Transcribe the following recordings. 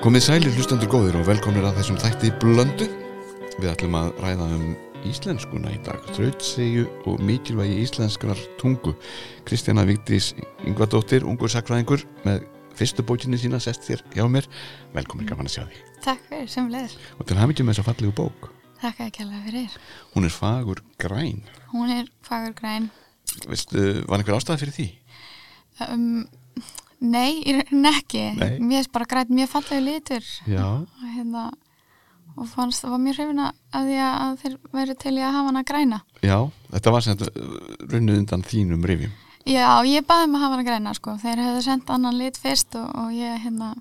Komið sælir hlustandur góðir og velkomnir að þessum þætti blöndu. Við ætlum að ræða um íslenskuna í dag, þrautsegju og mikilvægi íslenskrar tungu. Kristjana Vigdís Yngvardóttir, ungur sakfræðingur, með fyrstu bókinni sína sest þér hjá mér. Velkomin gaman að sjá því. Takk fyrir, sem leður. Og til hafmyggjum með þessa fallegu bók. Takk ekki alveg fyrir. Hún er fagur græn. Hún er fagur græn. Veistu, var einhver ástæði fyrir því? Um, nei, í rauninni ekki. Nei. Mér er bara græn mjög fallegu litur. Og, hérna, og fannst það var mjög hrifina að því að þeir væri til í að hafa hana græna. Já, þetta var sem þetta runnuð undan þínum rifjum. Já, ég baði um að hafa hana græna sko. Þeir hefðu sendt annan lit fyrst og, og ég hérna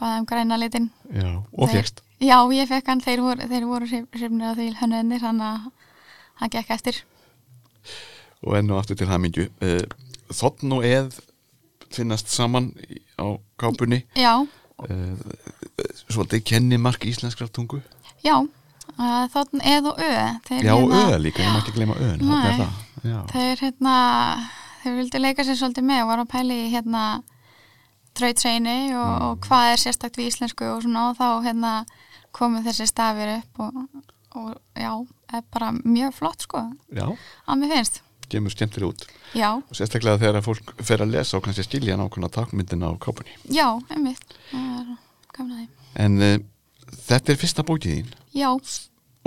baði um græna litin. Já, og fjækst. Já, ég fekk hann, þeir voru, þeir voru hrifnir að því hönnuðinir, þannig að hann gekk eftir. Og enn og aftur til hafmyggju. Þotn og eð finnast saman á kápunni. Já, Uh, svolítið kennimark íslenskrar tungu já, uh, þóttn eð og ö. Já, hérna, öða líka, ég má ekki gleyma það. Já. Þeir hérna, þeir vildu leika sér svolítið með og var að pæli í hérna trautseini og, Mm. og hvað er sérstakt við íslensku og svona og þá hérna komu þessi stafir upp og, og já, er bara mjög flott sko, Já, að mér finnst. Kemur skemmtilega út. Já, og sérstaklega þegar að fólk fer að lesa og kannski skilja nákvæmna takmyndina á kápunni. Já, einmitt, er. En uh, þetta er fyrsta bókið þín. Já,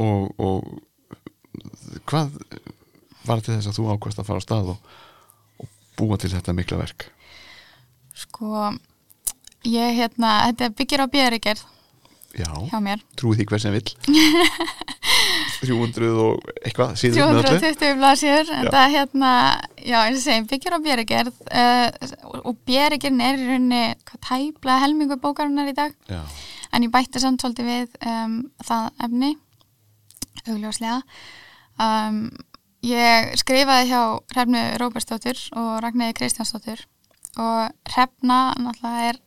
og, og hvað var til þess að þú ákvæmst að fara á stað og, og búa til þetta mikla verk? Sko, ég hérna, þetta byggir á björigerð Já, hjá mér. trúi því hver sem vill. 300 og eitthvað síður með öllu. 320 blasjur en Já. það hérna, já eins og segjum byggjur á björgerð uh, og björgerðin er í rauninni tæplega helmingu bókarinnar í dag. Já, en ég bætti samt svolítið við um, það efni augljóslega. Um, ég skrifaði hjá Hrefnu Róbersdóttur og Ragnæði Kristjánsdóttur. Og Hrefna náttúrulega er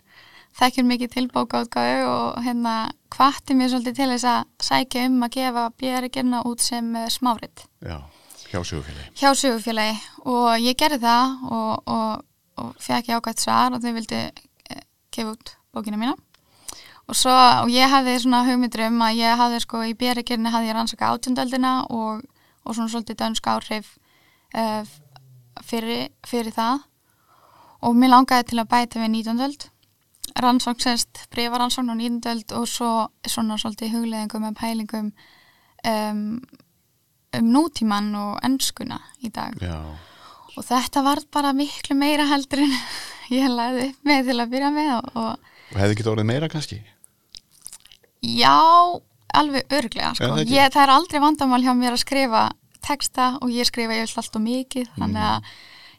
þekkjur mikið til bókaútgáðu og hérna hvatti mér svolítið til þess að sækja um að gefa björgerna út sem uh, smárit. Já, hjá sögufélagi. Hjá sögufélagi. Og ég gerði það og, og, og fekk ég ákvæmt svar og þau vildi eh, gefa út bókina mína. Og svo, og ég hafði svona hugmyndur um að ég hafði sko í björikirni hafði ég rannsaka átjöndöldina og, og svona svolítið dönsk áhrif uh, fyrir, fyrir það. Og mér langaði til að bæta við nýtjöndöld rannsókn sérst, breyfaransókn á nýtjöndöld og svo svona svolítið hugleðingum með pælingum um, um nútíman og ennskuna í dag Já, og þetta var bara miklu meira heldur en ég lagði upp með til að byrja með og, og og hefði ekki orðið meira kannski já, alveg örglega Já, sko. það ekki. ég, það er aldrei vandamál hjá mér að skrifa texta og ég skrifa ég vill alltaf mikið þannig Mm. að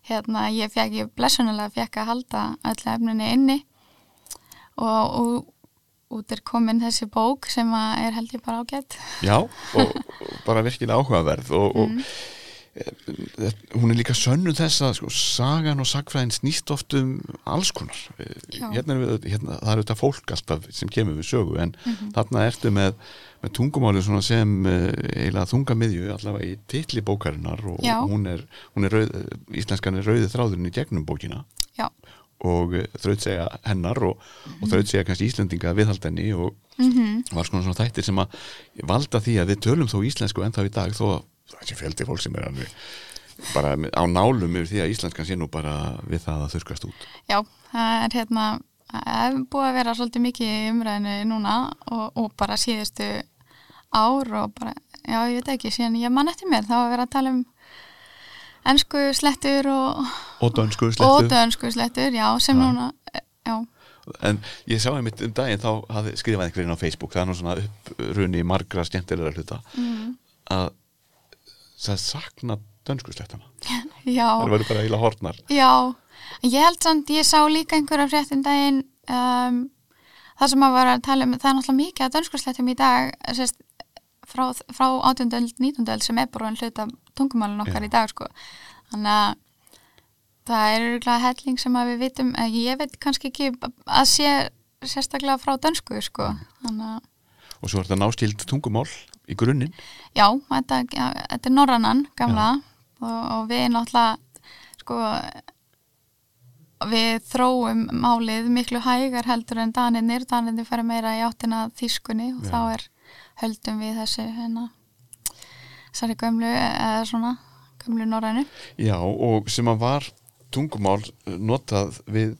hérna, ég ég blessunulega fekk að halda öllu efninni inni og, og út er komin þessi bók sem er held ég bara ágætt Já, og, bara virkilega áhugaverð og, og e, hún er líka sönnu þess að sko, sagan og sagfræðin snýst oft um alls konar. E, Já. hérna, er við, hérna, það er þetta fólk alltaf sem kemur við sögu en þarna ertu með, með tungumáli sem eiginlega þungamiðju allavega í titli bókarinnar og Já. hún er, hún er rauð, íslenskan er rauði þráðurinn í gegnum bókina. Já, og uh, þraut segja hennar og, og þraut segja kannski Íslendinga viðhaldenni og mm var svona svona þættir sem að valda því að við tölum þó íslensku ennþá í dag þó að það sé fjöldi fólk sem er alveg bara á nálum yfir því að íslenskan sé nú bara við það að þurkast út. Já, það er hérna það er búið að vera svolítið mikið umræðinu núna og, og bara síðustu ár og bara, já ég veit ekki síðan ég man eftir mér, þá að vera að tala um ennsku slettur og, og dönsku og slettu dönsku slettur, já, sem Já. núna já, en ég sá einmitt um daginn þá hafði skrifað einhverjum á Facebook það er nú svona upprunni margra skemmtilega hluta mm, að það sakna dönsku slettana það verður bara eiginlega hortnar Já, ég held samt, ég sá líka einhverja fréttin daginn um, það sem að vera að tala um, það er náttúrulega mikið að dönskurslættum í dag sérst, frá, frá 18. 19. öld sem er bara hluta tungumálun okkar Já. í dag sko. þannig að það er örgulega helling sem við vitum, en ég veit kannski ekki að sé sérstaklega frá dönsku sko. þannig að og svo er þetta náskild tungumál í grunninn Já, þetta, ja, þetta er norrannan gamla og, og við náttúrulega sko við þróum málið miklu hægar heldur en daninir, daninir fara meira í áttina þýskunni og Já. þá er höldum við þessu hérna þessari gömlu eða svona gömlu norrænu. Já, og sem að var tungumál eh, notað við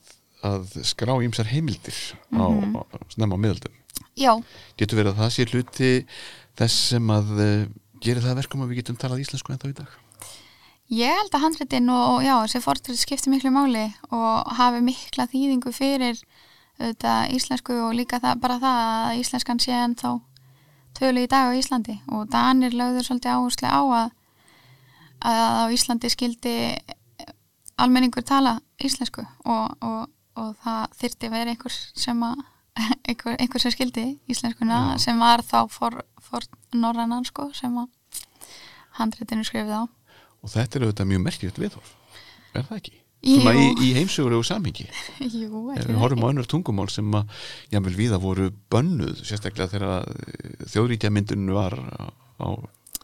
að skrá ímsar heimildir á, Mhm. á snemma miðaldum. Já, Getur verið að það sé hluti þess sem að uh, gerir það að verkum að við getum talað íslensku ennþá í dag? ég held að handritin og, já, þessi fortrið skipti miklu máli og hafi mikla þýðingu fyrir þetta íslensku og líka það, bara það að íslenskan sé en þá tölu í dag á Íslandi og Danir lögður svolítið áherslu á að, að á Íslandi skildi almenningur tala íslensku og, og, og það þyrti verið einhver sem að einhver, einhver sem skildi íslenskuna Já. sem var þá for, for norrannan sko sem að handritinu skrifið á Og þetta er auðvitað mjög merkilegt viðhorf. Er það ekki? Svona í, í heimsögulegu samhengi. Jú, við horfum á önnur tungumál sem að jámvel viða voru bönnuð, sérstaklega þegar þjóðríkja myndinu var á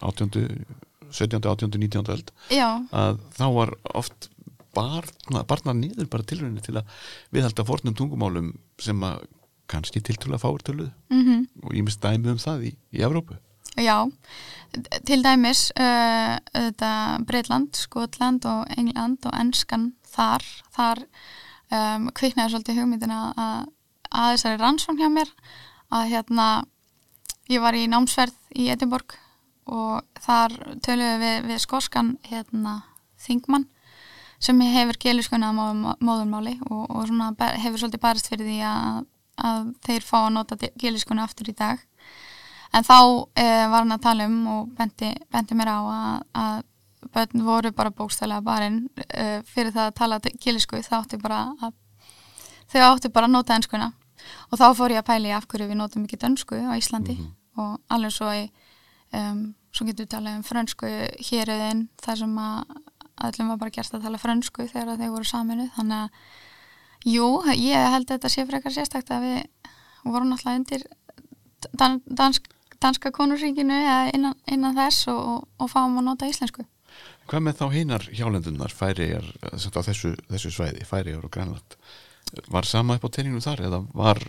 18. 17. 18. 19. öld Já, að þá var oft barna, barnar niður bara tilrauninni til að viðhalda fornum tungumálum sem að kannski tiltölu að fáur töluð mhm og ég mist dæmi um það í, í Evrópu. Já, til dæmis uh, þetta Breitland, Skotland og England og enskan þar, þar um, kviknaði svolítið hugmyndina að, að þessari rannsókn hjá mér að hérna ég var í námsverð í Edinborg og þar töluðum við, við skoskan hérna Þingmann sem hefur geliskunna móðurmáli og, og svona hefur svolítið barist fyrir því að, að þeir fá að nota geliskunna aftur í dag. En þá eh, var hann að tala um og benti, benti mér á að, að börn voru bara bókstælega barinn eh, fyrir það að tala gilisku þá átti bara að þau áttu bara að nota enskuna. Og þá fór ég að pæli af hverju við notum ekki dönsku á Íslandi. Og alveg svo í um, svo getur við talað um frönsku héruðin þar sem að öllum var bara gert að tala frönsku þegar þeir voru saminu þannig að jú, ég held að þetta sé frekar sérstakt að við vorum náttúrulega undir dan, dansk, danska konusríkinu eða innan, innan þess og, og, og fáum að nota íslensku Hvað með þá hinar hjálendunar færiðar á þessu, þessu svæði, færiðar og grænland? Var sama upp á tenninu þar eða var,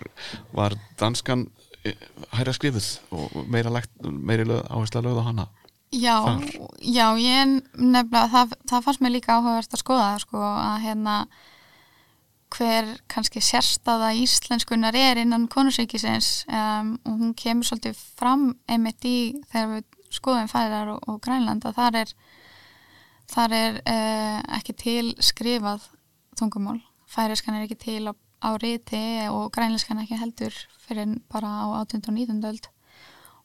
var danskan eh, hæra skrifuð og meira, lagt, meira lög- áhersla lögð á hana? Já, Þar? já, ég nefnilega, það, það fannst mér líka áhugavert að skoða sko, að hérna hver kannski sérstaða íslenskunar er innan konusríkisins um, og hún kemur svolítið fram einmitt í þegar við skoðum færar og, og grænland að þar er þar er uh, ekki til skrifað tungumál færiskan er ekki til á, á riti og grænlenskan ekki heldur fyrir bara á 18. og 19. öld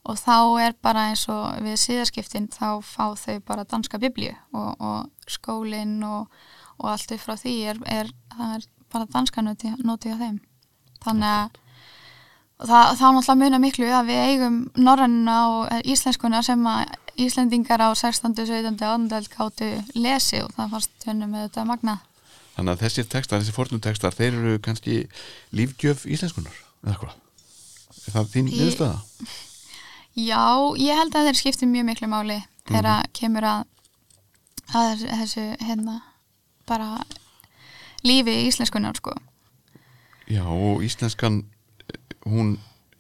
og þá er bara eins og við síðaskiptin þá fá þau bara danska biblíu og, og skólinn og, og allt upp frá því er, er, er bara danska noti, noti á þeim þannig að það, þá náttúrulega munar miklu að við eigum norrannina og eh, íslenskuna sem að Íslendingar á 16. 17. 18. öld gáttu lesi og það fannst hennu með þetta magna Þannig að þessir textar, þessir fornum textar, þeir eru kannski lífgjöf íslenskunar, eða hvað? Er það þín niðurstaða? Já, ég held að þeir skipti mjög miklu máli þegar að kemur að, að þessu, hérna bara lífi íslenskunar sko. Já, og íslenskan, hún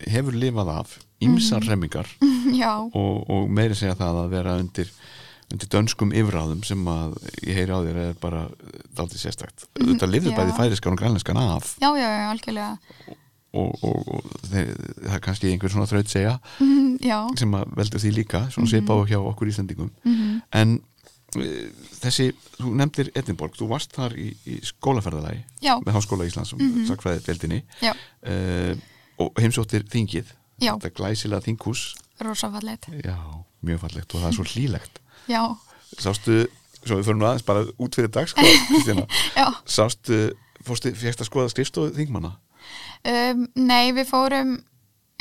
hefur lifað af ýmsar remmingar Já, og, og meiri segja það að vera undir, undir dönskum yfirráðum sem að ég heyri á þér er bara daldið sérstakt. Þetta lifði já. bæði færiskan og grænlenskan af. Já, já, já, algjörlega. Og, og, og þeir, það er kannski einhver svona þraut segja Mhm, Já, sem að veldur því líka, svona svipa á hjá okkur Íslandingum mhm, en uh, þessi, þú nefndir Edinborg, þú varst þar í, í skólaferðalagi með Háskóla Íslands mm -hmm. og heimsóttir þingið já, þetta glæsilega þinghús rosafallet já, mjög fallegt og það er svo hlýlegt. Já, sástu, svo við nú aðeins bara út fyrir dag sko, Kristína, já. Sástu fórstu, fjækst að skoða skrifstofu þingmanna? Um, Nei, við fórum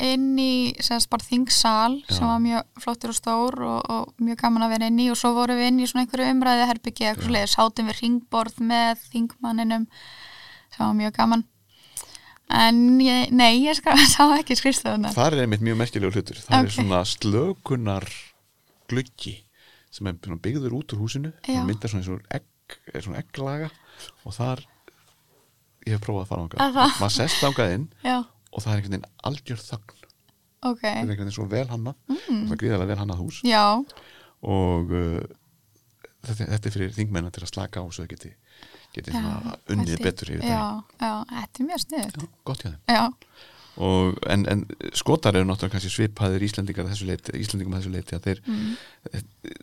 inn í semst bara þingsal Já. sem var mjög flottur og stór og, og mjög gaman að vera inn í og svo vorum við inn í svona einhverju umræði herbyggi eitthvað sliðið, sátum við ringborð með þingmanninum sem var mjög gaman en ég, nei, ég skra, sá ekki skrifstofunar það er einmitt mjög merkilegu hlutur. Það er Ok. svona slökunar gluggi sem er byggður út úr húsinu. Það myndar svona, svona, egg, er svona egglaga. Og þar ég hef prófað að fara það? maður sest ángað inn já, og það er einhvern veginn algjör þögn. Ok. Það er einhvern veginn svo vel hannað. Mm. það er gríðarlega vel hannað hús. Já, og uh, þetta, þetta er fyrir þingmennar til að slaka á svo það geti, geti svona unnið pældi. betur yfir já, já, þetta er mjög sniðut það gott hjá þeim. Já, og, en, en skotar eru náttúrulega svipaðir Íslendingar að þessu leiti, Íslendingum að þessu leiti að þeir, Mm.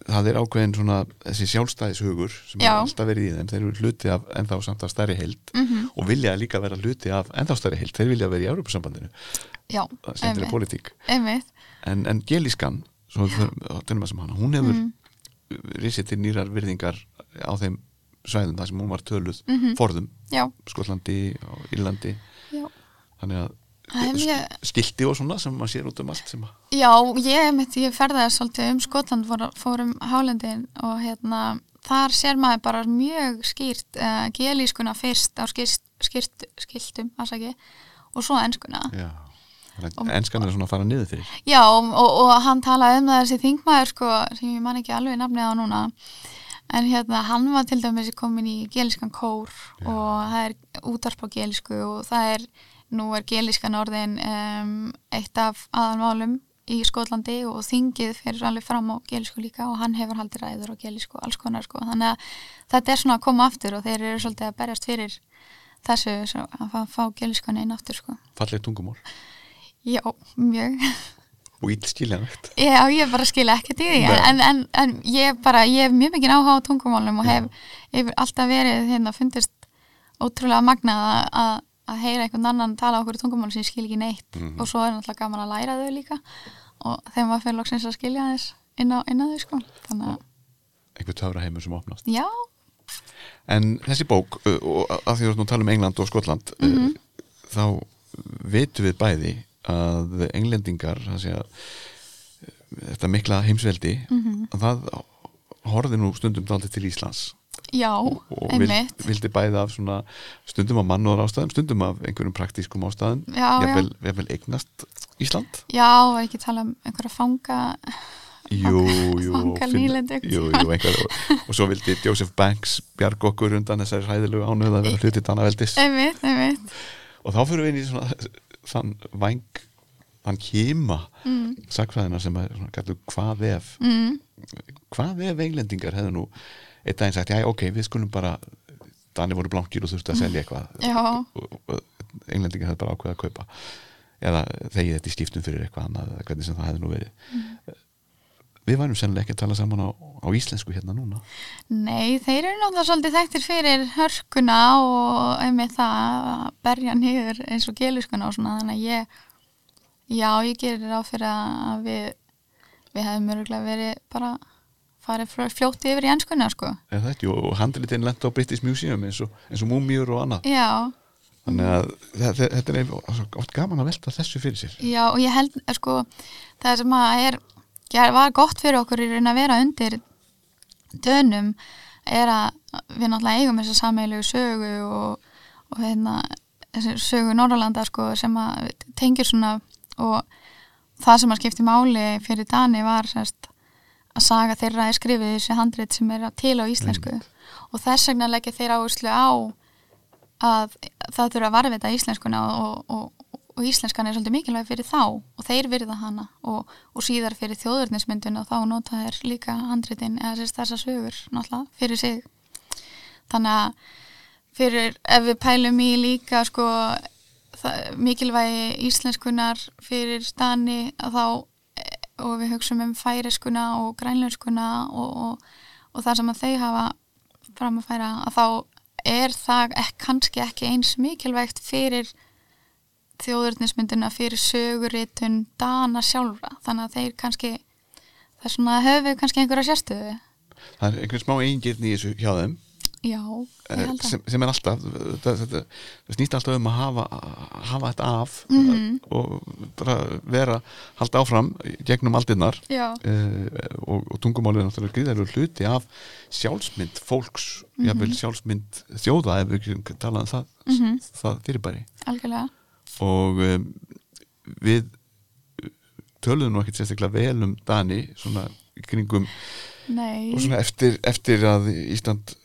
það er ákveðin svona þessi sjálfstæðishugur sem er alltaf verið í þeim, þeir eru hluti af ennþá samt af stærri heild Mhm. og vilja líka vera hluti af ennþá stærri heild, þeir vilja vera í Európusambandinu, já það einmitt, en, en gelískan svo hana, hún hefur Mhm. risið til nýrar virðingar á þeim svæðum þar sem hún var töluð Mhm. forðum, já, Skotlandi og Írlandi já þannig að mjög- skilti og svona sem maður sér út um allt sem að Já, ég, mitt, ég ferðaði svolítið um Skotland, fór, fór um Hálendin og hérna, þar sér maður bara mjög skýrt uh, gelískuna fyrst á skýrt, skýrt, skiltum, afsaki, og svo enskuna. já, enskan er svona að fara niður fyrir Já, og, og hann talaði um þessi þingmaður, sko, sem ég man ekki alveg nafnið á núna, en hérna, hann var til dæmis komin í gelískan kór og það er útarp á gelísku og það er, nú er gelískan orðin um, eitt af aðalmálum í Skotlandi og þingið fyrir alveg fram á gelísku líka og hann hefur haldið ræður á gelísku og alls konar sko, þannig að þetta er svona að koma aftur og þeir eru svolítið að berjast fyrir þessu að fá, gelískan einn aftur sko. falleg tungumál Já, mjög. Og íll skiljanlegt. Já, ég bara skilja ekkert í því. En, en, en ég bara, ég hef mjög mikið áhuga á tungumálum og hef, hef alltaf verið hérna, fundist ótrúlega magnað að- að heyra einhvern annan tala okkur í tungumál sem ég skil ekki neitt. Mhm. og svo er náttúrulega gaman að læra þau líka. Og þegar maður fyrir loksins að skilja þess inn á, inn á þau sko. Þannig að, einhver töfra heimur sem opnast. Já, en þessi bók, og að því að þú tala um England og Skotland Mhm. uh, þá vitum við bæði að englendingar uh, þetta mikla heimsveldi Mhm. að það horfði nú stundum dálítið til Íslands. Já, og vild, einmitt. vildi bæði af svona stundum af mannúðar ástæðum, stundum af einhverjum praktískum ástæðum, jafnvel, jafnvel eignast Ísland. Já, var ekki að tala um einhverja fanga Jú, jú, og finna- jú, jú, og, og svo vildi Joseph Banks bjarg okkur undan þessari hræðilegu ánöð að vera hluti Danaveldis einmitt, einmitt. Og þá fyrir við inn í svona þann væng þann kýma mm, sagfræðina sem er svona kallu hvað ef. Mm, hvað ef englendingar hefðu nú einn daginn sagt, já ok, við skulum bara Dani voru blankir og þurftu að selja eitthvað. Já. englendingar hefðu bara ákveða að kaupa. Eða þegið þetta í skiptum fyrir eitthvað annað hvernig sem það hefði nú verið við værum sennilega ekki að tala saman á, á íslensku hérna núna. Nei, þeir eru náttúrulega svolítið þekktir fyrir hörkuna og einmitt það að berja niður eins og geluskuna og svona þannig að ég já, ég gerir ráð fyrir að við við hefum öruglega verið bara farið fló- fljótt yfir í enskuna sko. eða þetta, jú, og handritinn lent á British Museum eins og, eins og múmjur og annað. Já, þannig að þetta, er oft gaman að velta þessu fyrir sér. Já og ég held sko, það sem að er var gott fyrir okkur í raun að vera undir dönum er að við náttúrulega eigum þessa sameiglegu sögu og, og hérna sögu Norrlanda sko sem að tengir svona og það sem að skipti máli fyrir Dani var sérst að saga þeirra er skrifið þessi handrit sem er til á íslensku. Og þess vegna leggja þeir áherslu á að það þurfa að varvita íslenskuna og, og, og íslenskan er svolítið mikilvæg fyrir þá og þeir virða hana. Og, og síðar fyrir þjóðurnismyndun og þá nota þeir líka handritin eða sérst þessa sögur náttúrulega fyrir sig. Þannig að fyrir ef við pælum í líka sko mikilvægi íslenskunar fyrir stani þá og við hugsaum um færiskuna og grænlönskuna og, og, og það sem að þau hafa fram að færa að þá er það ek, kannski ekki eins mikilvægt fyrir þjóðurnismynduna fyrir söguritun dana sjálfra. Þannig að þeir kannski það er svona höfu kannski einhverja sérstöðu. Það er einhvern smá eigingirni í þessu hjá þeim. Já, ég eh, held að. sem, sem er alltaf það, það, það snýst alltaf um að hafa, hafa þetta af Mhm. og bara vera halda áfram gegnum aldinnar uh, og, og tungumálið er náttúrulega gríðarlega hluti af sjálfsmynd fólks Mhm. jafnvel sjálfsmynd þjóða ef við getum talað um það, Mhm. það fyrirbæri. Algjörlega og um, við töluðum nú ekkert sérstaklega vel um Dani svona kringum nei, og svona eftir, eftir að Ísland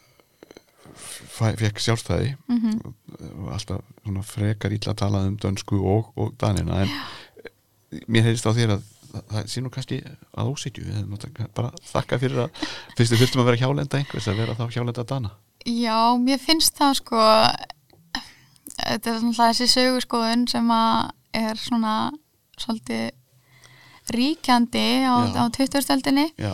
fekk sjálfstæði. Mhm. og alltaf svona frekar illa að tala um dönsku og, og danina en mér heyrist á þér að það, sé nú kannski að náttúrulega bara þakka fyrir að fyrst við þurftum að vera hjálenda einhvers að vera þá hjálenda dana. Já, mér finnst það sko þetta er svona þessi sögurskoðun sem að er svona svolítið ríkjandi á, Já. á 20-stöldinni Já,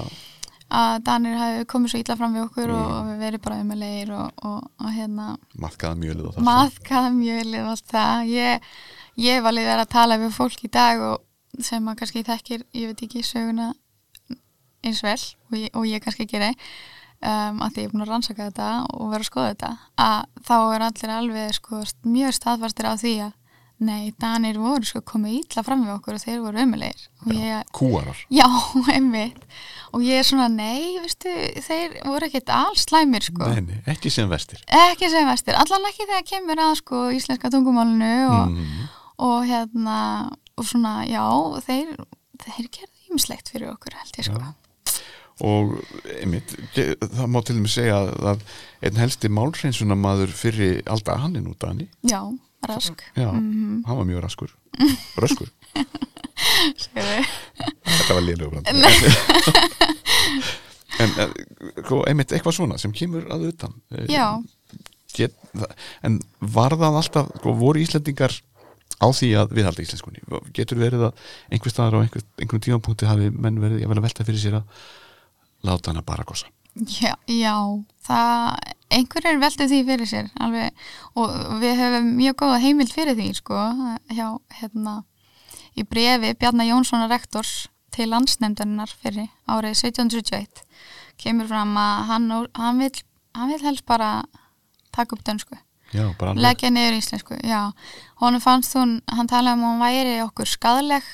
að Danir hafi komið svo illa fram við okkur og, og við verið bara umulegir og, og, og hérna maðkaða mjölið og það. Maðkaða mjölið og allt það. Ég, ég alveg verið að tala við fólk í dag og sem að kannski þekkir, ég veit ekki söguna eins vel og ég, og ég kannski geri um, að því ég er búin að rannsaka þetta og vera að skoða þetta að þá er allir alveg sko, mjög staðfastir á því að nei, Danir voru sko komið illa fram við okkur og þeir voru ég, Kúarar já, einmitt. Og ég er svona, nei, veistu þeir voru ekkert alls slæmir sko. Nei, ekki sem vestir. Ekki sem vestir, allan ekki þegar kemur að sko íslenska tungumálinu og, mm. og hérna og svona, já, þeir þeir gerðu ýmislegt fyrir okkur held ég sko. Já. Og einmitt, það má til og með segja að, einn helsti málhreinsunamaður fyrir alltaf hann er nú Dani. Já, rask. Já, Mhm. hann var mjög raskur. Segðu. þetta var liðlega brand En eh, sko, einmitt eitthvað svona sem kemur að utan. Eh, já, get, En var það alltaf, sko, voru Íslendingar á því að viðhalda íslenskunni? Getur verið að einhver staðar á einhver, einhvern tímapunkti hafi menn verið, að velta fyrir sér að láta hana bara gossa já, já það, einhverjir veldu því fyrir sér alveg, og við höfum mjög góða heimild fyrir því sko, hjá, hérna í brefi Bjarnar Jónssonar rektors til landsnefndarinnar fyrir árið 1771 kemur fram að hann, hann, vil, hann vil helst bara taka upp dönsku. Leggja niður íslensku, já. Honum fannst hún, hann talaði um að hún væri okkur skadleg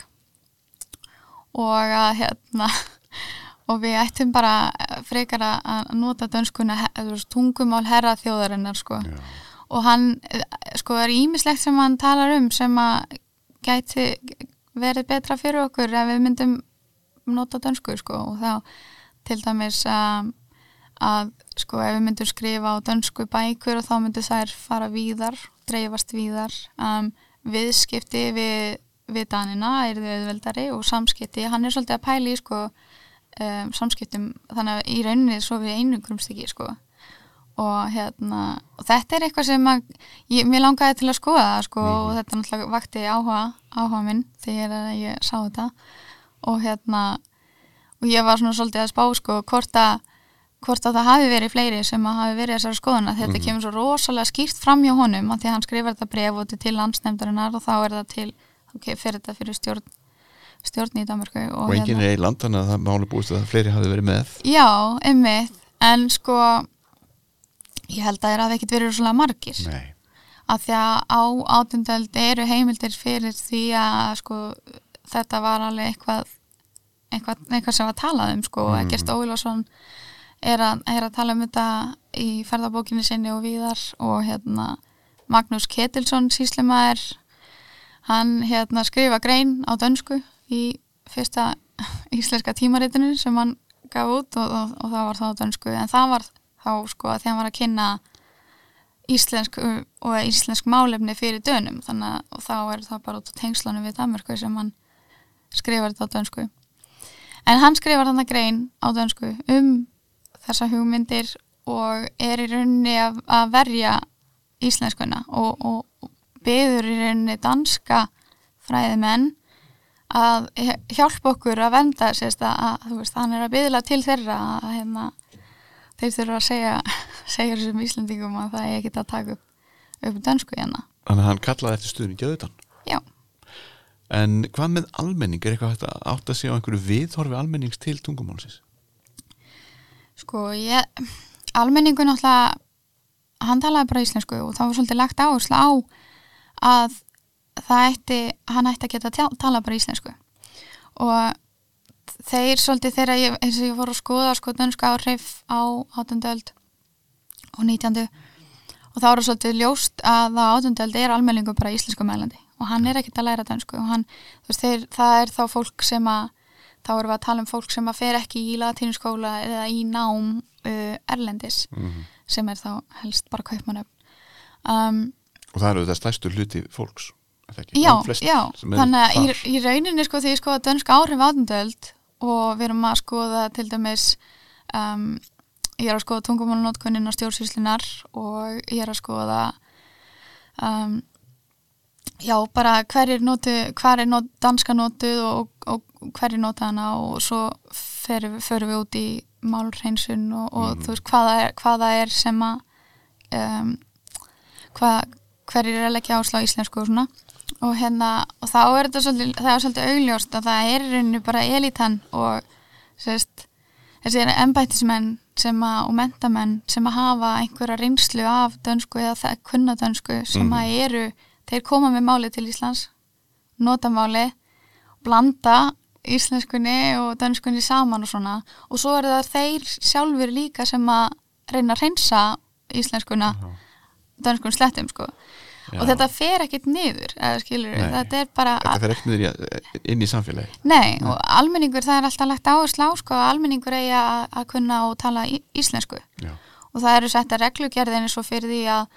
og að hérna og við ættum bara frekar að- nota dönskuna tungumál herra þjóðarinnar sko. Og hann eh, sko er ímislegt sem hann talar um sem að gæti verið betra fyrir okkur ef við myndum nota dönsku sko. Og þá til dæmis að, að sko ef við myndum skrifa á dönsku bækur og þá myndu þær fara víðar, dreifast víðar. Um, viðskipti við, við danina er þau auðveldari og samskipti, hann er svolítið að pæla í sko um, samskiptum þannig að í rauninni svo við einu grumstikki sko. Og hérna og þetta er eitthvað sem að ég, mér langaði til að skoða það sko og þetta náttúrulega vakti áhuga, áhuga minn þegar ég sá þetta. Og hérna og ég var svona svolítið að spá sko hvort að hvort að það hafi verið fleiri sem að hafi verið þessari skoðuna þetta kemur svo rosalega skýrt fram hjá honum að því að hann skrifar þetta bref og þetta til landsnefndarinnar og þá er það til ok, fyrir þetta fyrir stjórn stjórn í Danmarku og, og enginn er í land þannig að það máli búist að fleiri hafi verið með. Já, einmitt, en sko ég held að það hafi ekkit verið svona margir. Nei, að því að á átundöld eru heimildir fyrir því að sko þetta var alveg eitthvað eitthvað, eitthvað sem var talað um sko. Mm. Egert Ólásson er, að- er að tala um þetta í ferðabókinni sinni og víðar og hérna Magnús Ketilsson síslemaður hann hérna skrifa grein á dönsku í fyrsta íslenska tímaritinu sem hann gaf út og, og, og það var þá dönsku. En það var þá sko að hann var að kynna íslensk og íslensk málefni fyrir dönum. Þannig að þá er það bara út á tengslanum við Danmarku sem hann skrifar þetta á dönsku. En hann skrifar þannig grein á dönsku um þessa hugmyndir og er í rauninni að, að verja íslenskuna og, og, og beður í rauninni danska fræðimenn að hj- hjálpa okkur að venda sérst að, veist, hann er að byðla til þeirra að hérna, þeir þurfa að segja segja þessum Íslendingum að það er ekkert að taka upp, upp dönsku hérna þannig að hann kallaði eftir stuðningi auðvitað já, En hvað með almenning? Er eitthvað hægt að átt að sé á einhverju viðhorfi almennings til tungumálsins? sko ég almenningu náttúrulega hann talaði bara íslensku og það var svolítið lagt áherslu á að það ætti, hann ætti að geta tjá- tala bara íslensku og þeir svolítið þegar ég, eins og ég fór að skoða sko dönsku áhrif á átundöld og nýtjandu og þá er það svolítið ljóst að á átundöld er almenningu bara íslensku mælandi og hann er ekkert að læra dönsku og hann, þú veist, þeir, það er þá fólk sem að þá erum við að tala um fólk sem að fer ekki í latínuskóla eða í nám uh, erlendis Mm -hmm. sem er þá helst bara kaupmannöfn um, og það eru þetta stærstu hluti fólks? Já, já, þannig að í, í rauninni sko því ég skoða dönsk áhrif átundöld og við erum að skoða til dæmis um, ég er að skoða tungumálunótkunnin á stjórnsýslunar og ég er að skoða um, já, bara hver er notu, hver er not, danska notuð og, og, og hver er nota hana og svo förum við, út í málreinsun og, og Mhm. þú veist hvaða er, hvaða er sem að um, hvað, hverjir er að leggja áslá á íslensku og svona og hérna, og þá er þetta svolítið, það er svolítið augljóst að það er rauninu bara elitan og sérst, þessi embættismenn sem að, og mentamenn sem að hafa einhverja reynslu af dönsku eða það kunna dönsku sem Mhm. að eru, þeir koma með máli til Íslands, nota máli blanda íslenskunni og dönskunni saman og svona. Og svo er það þeir sjálfur líka sem að reyna að reynsa íslenskuna dönskun slettum sko Já. og þetta fer ekkert niður skilur, Nei. þetta er bara þetta fer ekki niður inn í samfélagi nei, og almenningur það er alltaf lagt áherslu á sko, almenningur eigi að, kunna og tala íslensku. Já, og það eru setta reglugerðin eins og fyrir því að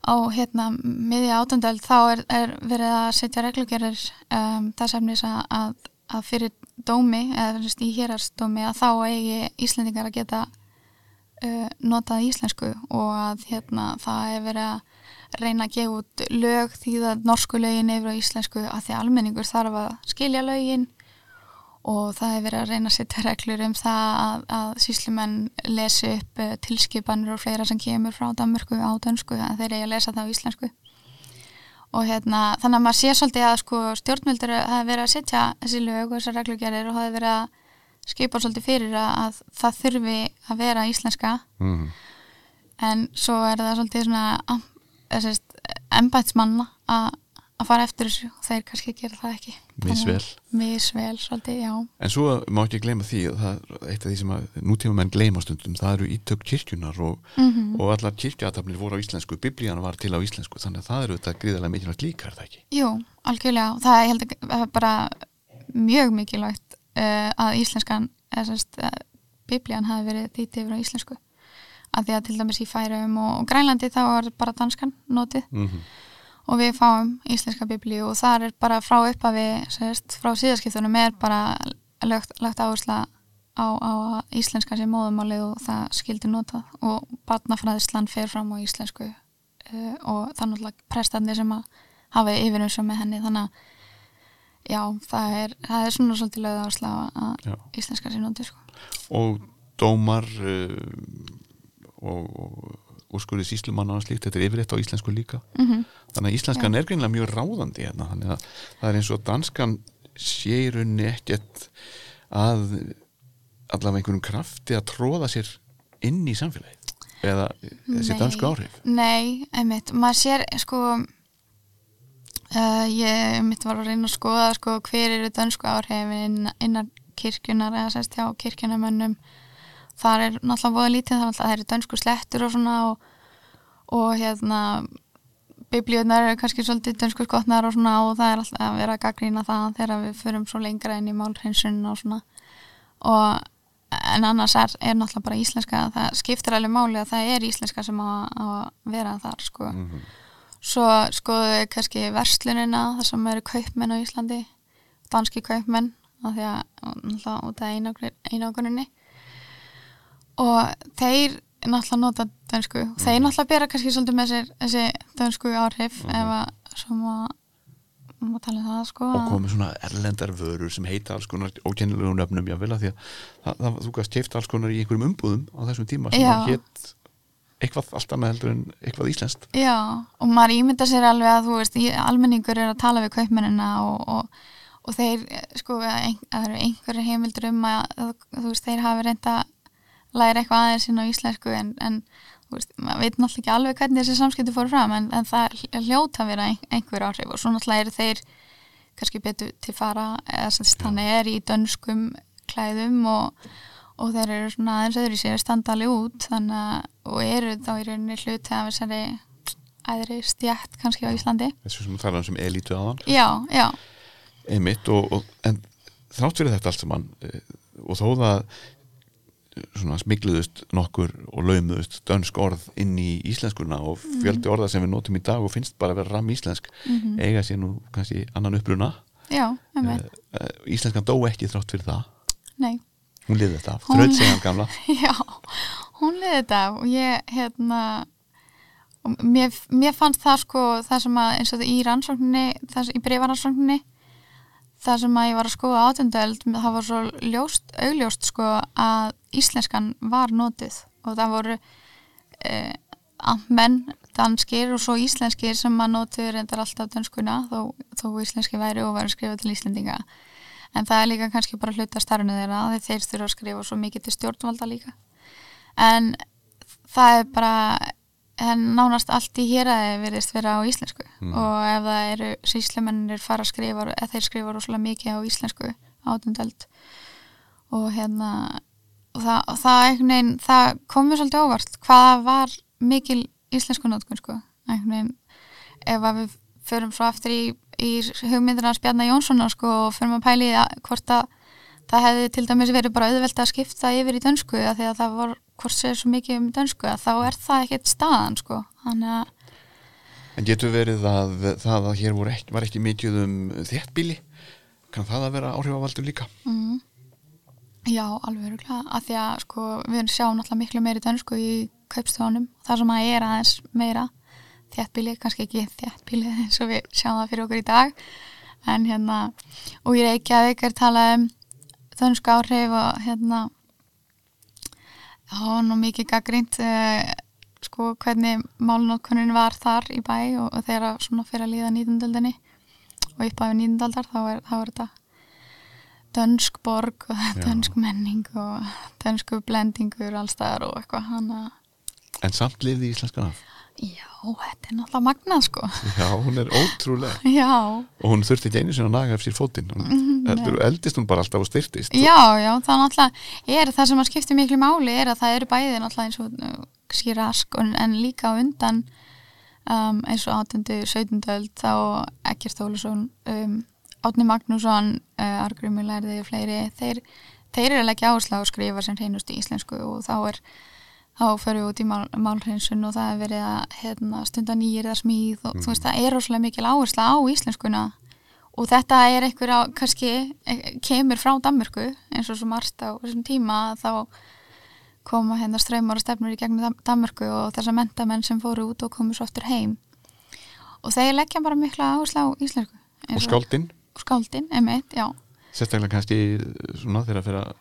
á hérna miðja átundöld þá er, er verið að setja reglugerðir um, þess efnis að, að, að fyrir dómi eða finnst, í hérastómi að þá eigi Íslendingar að geta uh, notað íslensku og að hérna það er verið að reyna að gefa út lög því að norsku lögin yfir á íslensku að því almenningur þarf að skilja lögin og það er verið að reyna að setja reglur um það að, að síslumenn lesi upp uh, tilskipanir og fleira sem kemur frá Danmörku á dönsku en þeir eigi að lesa það á íslensku og hérna þannig að maður sé svolítið að sko stjórnmjöldur hafi verið að setja þessi lög og þessar reglugerir og hafi verið að skipa svolítið fyrir að, að það þurfi að vera íslenska mm. en svo er það svolítið svona embætsmanna að að fara eftir þessu og þeir kannski gera það ekki. Misvel. Misvel svolítið, já. En svo má ekki gleyma því það er eitt af því sem að nútíma menn gleyma stundum það eru ítök kirkjunar og, mm og allar kirkjuatafnir voru á íslensku biblíana var til á íslensku þannig að það eru þetta gríðarlega mikilvægt líka er það ekki? Jú, algjörlega. Það er held að það er bara mjög mikilvægt uh, að íslenskan eða sérst, uh, biblían hafi verið þýtt yfir á íslensku að því að til dæmis í Færum og, Grænlandi þá er bara danskan notið mm -hmm. og við fáum íslenska biblíu og það er bara frá uppafi frá síðaskiptunum er bara lögt, lögt áhersla á, á að íslenska sem móðumálið og það skildi notað og barnafræðislan fer fram á íslensku uh, og er náttúrulega prestarnir sem að hafa yfirnum með henni þannig að já, það er, það er svona svolítið lögð áhersla að Já. íslenska sé notið sko. og dómar uh, og, og úrskurði síslumann og slíkt, þetta er yfirleitt á íslensku líka. Mm þannig að íslenskan er greinlega mjög ráðandi hérna, þannig að það er eins og danskan sé í rauninni ekkert að allavega einhvernum krafti að tróða sér inn í samfélagið eða þessi dansku áhrif. Nei, einmitt, maður sér sko uh, ég einmitt var að reyna að skoða sko hver eru dönsku áhrifin innan kirkjunar eða sérst hjá kirkjunamönnum þar er náttúrulega voða lítið þar náttúrulega það eru dönsku slettur og svona og, og hérna biblíunar eru kannski svolítið dönsku skotnar og svona og það er alltaf að vera að gaggrína það þegar við förum svo lengra inn í málhreinsun og svona. Og en annars er, er náttúrulega bara íslenska það skiptir alveg máli að það er íslenska sem á, á að vera þar sko. mm svo skoðu við kannski verslunina þar sem eru kaupmenn á Íslandi danski kaupmenn af því að náttúrulega út af einaguninni og þeir náttúrulega nota dönsku þeir náttúrulega bera kannski svolítið með sér þessi dönsku áhrif Mhm. ef að um það sko og komið svona erlendar vörur sem heita alls konar ókennilegum nöfnum jável að því að það, það, þú gafst keift alls konar í einhverjum umbúðum á þessum tíma sem Já. að hétt eitthvað allt annað heldur en eitthvað íslenskt Já, og maður ímynda sér alveg að þú veist, almenningur er að tala við kaupmennina og, og, og þeir, eh, sko, að að það eru einhverju heimildur um að, að þú veist, þeir hafi reynda læra eitthvað aðeins inn á íslensku en, en veist, maður veit náttúrulega ekki alveg hvernig þessi samskipti fóru fram en, en það hljóta að vera ein, einhver áhrif og svo náttúrulega eru þeir kannski betur til fara eða sem sagt, þannig er í dönskum klæðum og, og þeir eru svona aðeins öðru sér standa alveg út að, og eru þá í rauninni hluti af þessari æðri stjætt kannski á Íslandi. Þessu sem tala um sem elítu aðan. Já, já, einmitt og, og, en þrátt fyrir þetta allt saman eh, og þó það smigluðust nokkur og laumuðust dönsk orð inn í íslenskuna og fjöldi orða sem við notum í dag og finnst bara að vera ram íslensk Mhm. eiga sér nú kannski annan uppruna. Já, uh, Íslenskan dó ekki þrátt fyrir það. Nei. Hún liði þetta af, Hún- þrautsegan gamla. Já, hún liði þetta og ég, hérna og mér, mér fannst það sko það sem að eins og það í rannsókninni það, sem- í breyfaransókninni það sem að ég var að skoða átjöndöld það var svo ljóst, augljóst sko að íslenskan var notið og það voru eh, menn danskir og svo íslenskir sem að notið reyndar alltaf danskuna þó, þó íslenski væri og væri skrifað til íslendinga. En það er líka kannski bara hluta starfinu þeirra þeir þeir þurfa að skrifa svo mikið til stjórnvalda líka. En það er bara en nánast allt í héræði virðist vera á íslensku. Mm. og ef það eru síslumennir fara að skrifa eða þeir skrifa rosalega mikið á íslensku átundöld og hérna og það, og það, veginn, það komur svolítið óvart hvað var mikil íslensku nótkun sko. Veginn ef við förum svo aftur í, í hugmyndina Spjarnar Jónssonar sko og förum að pæli hvort að það hefði til dæmis verið bara auðvelt að skipta yfir í dönsku að því að það var hvort sér svo mikið um dönsku að þá er það ekkert staðan sko. Þannig að En getur verið að það að hér ekki, var ekki mikið um þéttbíli kann það að vera áhrifavaldur líka? Mm, já, alveg öruglega að því að sko við sjáum náttúrulega miklu meiri dönsku í kaupstofunum þar sem að er aðeins meira þéttbíli, kannski ekki þéttbíli eins og við sjáum það fyrir okkur í dag. En hérna og Reykjavík er talað um dönsku áhrif og hérna já, nú mikið gaggrínt uh, sko hvernig málnótkunin var þar í bæ og, og þegar svona fyrir að líða nýtundöldinni og upp af nýtundöldar þá er, þá er þetta dönsk borg og dönsk menning og dönsku blendingur allstaðar og eitthvað hana, En samt lifði íslenskan af já, þetta er náttúrulega magnað sko Já, hún er ótrúleg já, og hún þurfti ekki einu sinni að naga eftir fótinn Mhm, heldur, eldist hún bara alltaf og styrtist já, já, það náttúrulega er það sem að skipta miklu máli er að það eru bæði náttúrulega eins og uh, skýrask en, líka undan um, eins og 18. 17. öld þá Ekkert Ólusson um, Átni Magnússon, uh, Argrumi Lærði fleiri, þeir, þeir eru að leggja áherslu á að skrifa sem hreinust í íslensku og þá er þá förum við út í mál, málhreinsun og það er verið að hérna, stunda nýjir eða smíð og þú veist það er rosalega mikil áhersla á íslenskuna. Og þetta er einhver á, kannski eh, kemur frá Danmörku eins og svo margt á þessum tíma þá koma hérna ströymar og stefnur í gegnum Danmörku og þessar mentamenn sem fóru út og komu svo aftur heim. Og þeir leggja bara mikla áherslu á íslensku og skáldinn, og skáldin, emitt, já. Sérstaklega kannski svona þegar fyrir að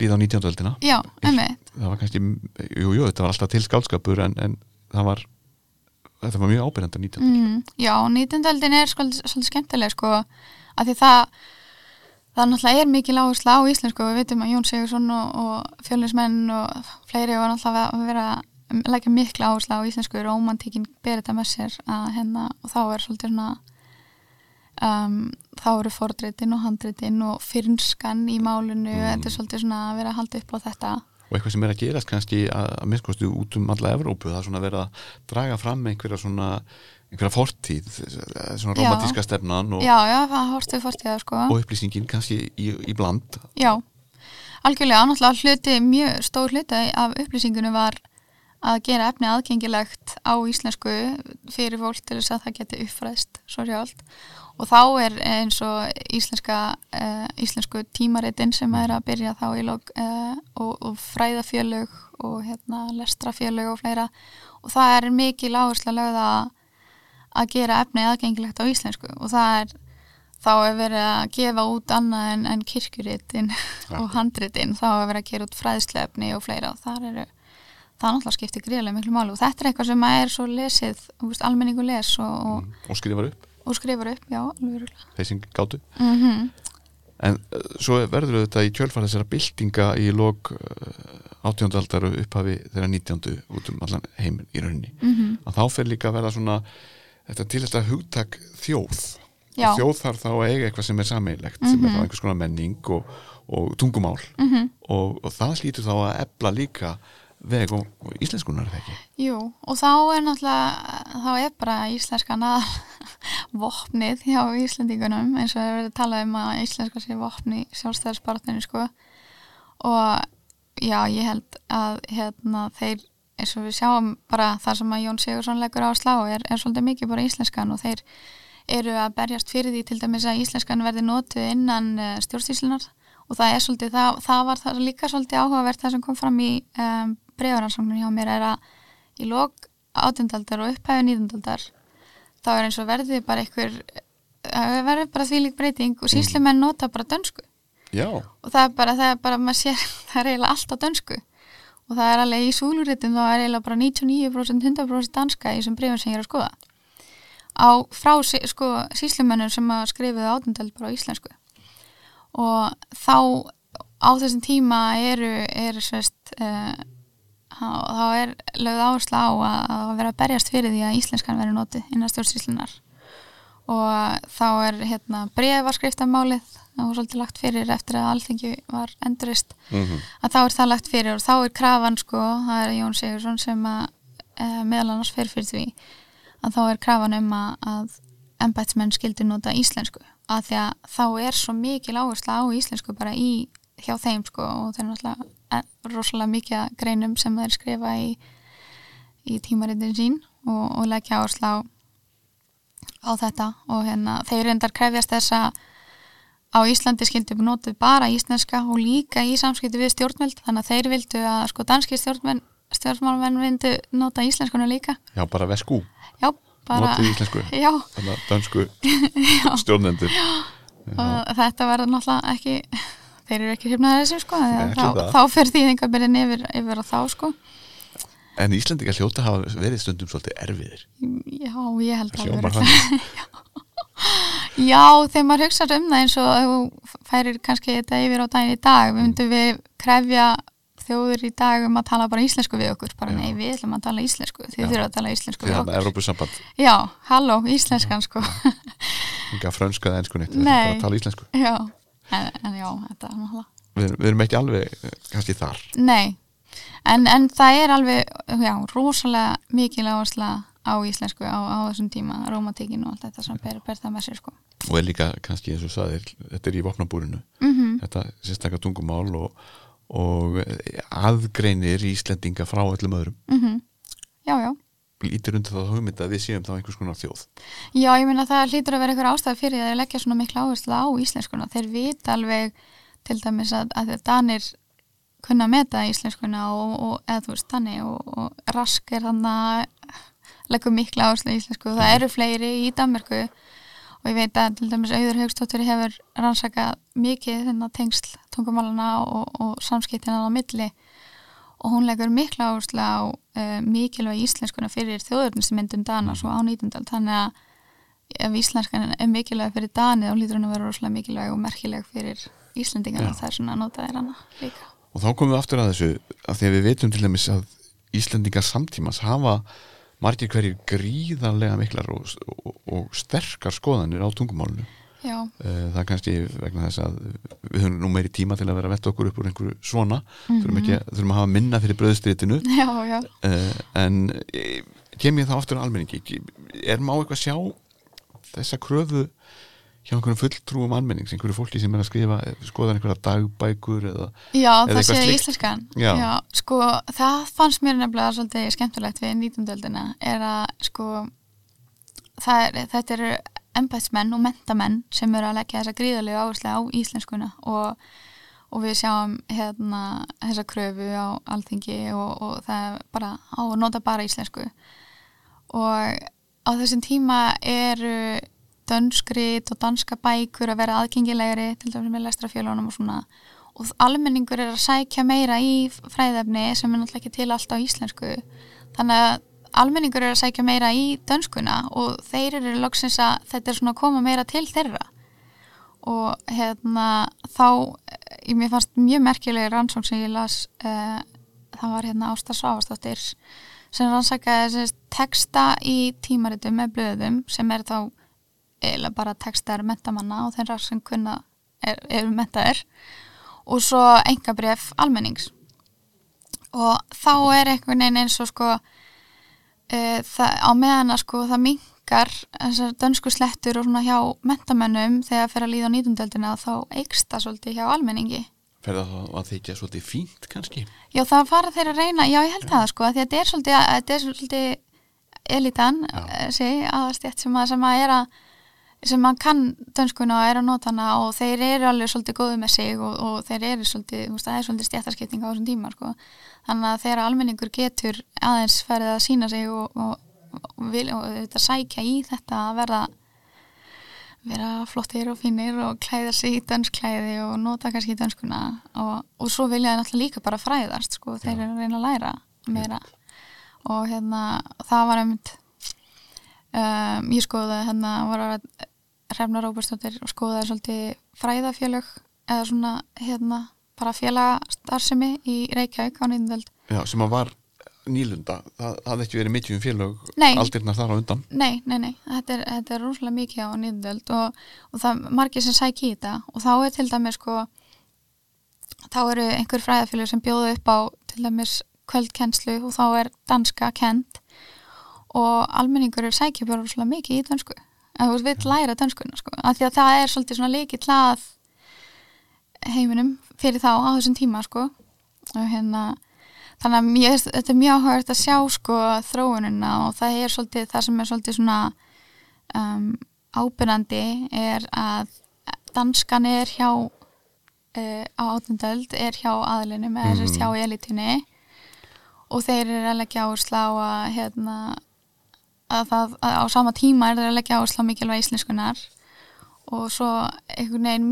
líða á 19. öldina já, emitt, það var kannski, jú, jú, þetta var alltaf til skáldskapur en, en það var þetta var mjög ábyrjandi 19. öld mm, já, nýtundöldin er svolítið, skemmtileg sko, að því það það náttúrulega er mikil áherslu á íslensku og við veitum að Jón Sigursson og, og fjölinsmenn og fleiri var náttúrulega að vera að leggja mikla áherslu á íslensku romantíkin ber þetta með sér að hérna og þá er svolítið svona um, þá eru fordreitin og handreitin og fyrnskan í málinu. Þetta er svolítið svona að vera að halda upp á þetta. Og eitthvað sem er að gerast kannski að, að minnskostu út um alla Evrópu það er svona verið að draga fram einhverja svona einhverja fortíð svona romantíska stefnan og, já, já, fortíða sko. Og upplýsingin kannski í, í bland. Já, algjörlega, náttúrulega hluti, mjög stór hluti af upplýsingunum var að gera efni aðgengilegt á íslensku fyrir fólk til þess að það geti uppfræðst svo sjálft og þá er eins og íslenska uh, íslensku tímaritin sem er að byrja þá í lók uh, og, og fræðafjölög og hérna lestrafjölög og fleira. Og það er mikil áherslu að lögða að gera efni aðgengilegt á íslensku. Og það er þá er verið að gefa út annað en, en kirkjuritin og handritin. Þá er verið að gera út fræðslefni og fleira. Og þar eru það náttúrulega skiptir gríðlega miklu máli. Og þetta er eitthvað sem er svo lesið, almenningu les og, og, og skrifar upp og skrifar upp, já, alveg þeir sem gátu Mhm. en uh, svo verður þetta í kjölfara þessara byltinga í lok uh, 18. aldar og upphafi þeirra 19. út um allan heiminn í rauninni Mhm. að þá fer líka að vera svona þetta til þetta hugtak þjóð þjóð þarf þá að eiga eitthvað sem er sameilegt sem er þá einhvers konar menning og, og tungumál Mhm. og, og það slítur þá að ebla líka veg og, íslenskunar ekki Jú, og þá er náttúrulega þá er bara íslenskan að vopnið hjá Íslendingunum eins og það er verið að tala um að íslenska sé vopni sjálfstæðarspartinu sko. Og já, ég held að hérna, þeir, eins og við sjáum bara það sem að Jón Sigursson leggur á slá er, er svolítið mikið bara íslenskan og þeir eru að berjast fyrir því til dæmis að íslenskan verði notuð innan uh, stjórnstíslunar og það er svolítið, það, það var það líka svolítið áhugavert það sem kom fram í um, breyfaransóknun hjá mér er að í lok átjöndaldar og upphæfi nýðundaldar þá er eins og verði bara einhver verður bara því lík breyting og síslumenn nota bara dönsku. Já, og það er bara, það er bara, maður sér það er eiginlega allt á dönsku. Og það er alveg í súluritum þá er eiginlega bara 99% 100% danska í þessum breyfum sem ég er að skoða. Á frá sko, síslumennur sem að skrifuðu átundald bara á íslensku. Og þá á þessum tíma eru, eru svist uh, þá er lögð áherslu á að, að vera að berjast fyrir því að íslenskan veri notið innan stjórnsíslunar og þá er hérna brefarskriftamálið það var svolítið lagt fyrir eftir að alþengi var endurist mm að þá er það lagt fyrir og þá er krafan sko, það er Jón Sigursson sem að e, meðal annars fyrir fyrir því að þá er krafan um að, að embætsmenn skildi nota íslensku. Að því að þá er svo mikil áhersla á íslensku bara í hjá þeim sko og þeir náttúrulega rosalega mikið að greinum sem þeir skrifa í, í tímaritin sín og, og leggja áhersla á, á þetta. Og hérna þeir reyndar krefjast þess að á Íslandi skildi notuð bara íslenska og líka í samskipti við stjórnveld þannig að þeir vildu að sko danski stjórnmálmenn vildu nota íslenskuna líka. Já bara veskú já, bara Notið íslensku. Já, Þannig að dansku stjórnendur. Og þetta verður náttúrulega ekki þeir eru ekki hrifnaðið þessu sko þá, það. þá fer þýðingabyrðin yfir, yfir á þá sko. En Íslendingar hljóta hafa verið stundum svolítið erfiðir. Já, ég held að vera þannig. já, þegar maður hugsa um það eins og þú færir kannski þetta yfir á daginn í dag við myndum við krefja þjóður í dag um að tala bara íslensku við okkur. Bara Já. nei, við ætlum að tala íslensku þið þurfum að tala íslensku við okkur. Já, halló, íslenskan sko. Enga frönska eða ennsku neitt Nei. bara að tala íslensku. Já, en, en já, þetta er náttúrulega við, við erum ekki alveg eh, kannski þar Nei, en, en það er alveg, já, rosalega mikil áhersla á íslensku á, á þessum tíma, rómatíkin og allt þetta sem ber, ber það með sér, sko. og er líka kannski eins og saðir þetta er í vopnabúrinu Mm þetta sérstakka tungumál og, og aðgreinir Íslendinga frá öllum öðrum mhm. Já, já. Lítur undir það hugmynd að við séum þá einhvers konar þjóð Já, ég meina það hlýtur að vera eitthvað ástæð fyrir að þeir leggja svona mikla áherslu á íslenskuna. Þeir vita alveg til dæmis að, að Danir kunna meta íslenskuna og, og eða þú veist, Dani og, og Rask er þannig að leggur mikla áherslu á íslensku. Það eru fleiri í Danmörku og ég veit að til dæmis Auður Haugstóttur hefur rannsakað mikið þennan tengsl tungumálana og, og samskiptina á milli og hún leggur mikla áherslu á uh, mikilvæg íslenskuna fyrir þjóðurnismyndum Dana svo á 19. þannig að ef íslenskan er mikilvæg fyrir Dani þá lítur hún að vera rosalega mikilvæg og merkileg fyrir Íslendingarna og það er svona að nota þér hana líka. Og þá komum við aftur að þessu að því að við vitum til dæmis að Íslendingar samtímas hafa margir hverjir gríðarlega miklar og, og, og sterkar skoðanir á tungumálinu Já, Eh, það er kannski vegna þess að við höfum nú meiri tíma til að vera að vetta okkur upp úr einhverju svona þurfum, ekki, þurfum að hafa minna fyrir bröðstritinu já, já uh, en eh, kem ég þá aftur á almenningi er má eitthvað sjá þessa kröfu hjá einhverjum fulltrúum almennings, einhverju fólki sem er að skrifa skoðan einhverja dagbækur eða Já, Eða það sé slíkt. íslenskan Já. sko, það fannst mér nefnilega svolítið skemmtilegt við 19. er að sko það er, þetta eru embætsmenn og mentamenn sem eru að leggja þessa gríðarlegu áherslu á íslenskuna og, og við sjáum hérna þessa kröfu á alþingi og, og það er bara á að nota bara íslensku. Og á þessum tíma eru dönskrit og danska bækur að vera aðgengilegri til dæmis með lestrafjölunum og svona. Og almenningur er að sækja meira í fræðefni sem er náttúrulega ekki til allt á íslensku. Þannig að almenningur er að sækja meira í dönskuna og þeir eru loksins að þetta er svona að koma meira til þeirra. Og hérna þá, ég mér fannst mjög merkileg rannsókn sem ég las uh, það var hérna Ásta Svavastóttir sem rannsakaði þessi texta í tímaritum með blöðum sem er þá eiginlega bara textar mentamanna og þeirra sem kunna er, er mentaðir og svo engabref almennings. Og þá er einhvern veginn eins og sko uh, það, á meðan að sko það minkar þessar dönsku slettur og svona hjá mentamennum þegar fyrir að líða á nýtundeldina þá eikst það svolítið hjá almenningi ferða það að þykja svolítið fínt kannski Já, það fara þeir að reyna, já, ég held það sko, því að þetta er svolítið, þetta er svolítið elitan, Já. þessi aðastjætt sem að, sem að er að sem að kann dönskuna og er að nota hana og þeir eru alveg svolítið góðu með sig og, og þeir eru svolítið, það er svolítið stjættarskipting á þessum tíma, sko. Þannig að þegar almenningur getur aðeins ferið að sína sig og, og, og, vil, og þetta sækja í þetta að verða vera flottir og fínir og klæða sig í dönsklæði og nota kannski dönskuna og, og svo vilja þeir náttúrulega líka bara fræðast sko, þeir eru að reyna að læra meira. Og hérna það var einmitt um, ég skoðaði hérna var að Hrefna Róbersdóttir og skoðaði svolítið fræðafélög eða svona hérna bara félagastarfsemi í Reykjavík á nýndöld Já, sem að var nýlunda. Það hafði ekki verið mikið um félög Nei. aldirnar þar á undan. Nei, nei, nei, þetta er, þetta er rúslega mikið á nýðöld og, og það er margir sem sæki í þetta. Og þá er til dæmis sko þá eru einhver fræðafélug sem bjóðu upp á til dæmis kvöldkennslu og þá er danska kent og almenningur er sækja bara rúslega mikið í dansku að þú vill læra danskuna sko. Af því að það er svolítið svona líkið hlað heiminum fyrir þá á þessum tíma sko. Og hérna þannig að mér, þetta er mjög áhugavert að sjá sko þróunina og það er svolítið það sem er svolítið svona um, ábyrnandi er að danskan er hjá uh, á átundöld er hjá aðlunum eða mm. hjá elitunni og þeir eru að leggja áherslu á að hérna að það að á sama tíma er þeir að leggja áherslu á mikilvæg íslenskunar og svo einhvern veginn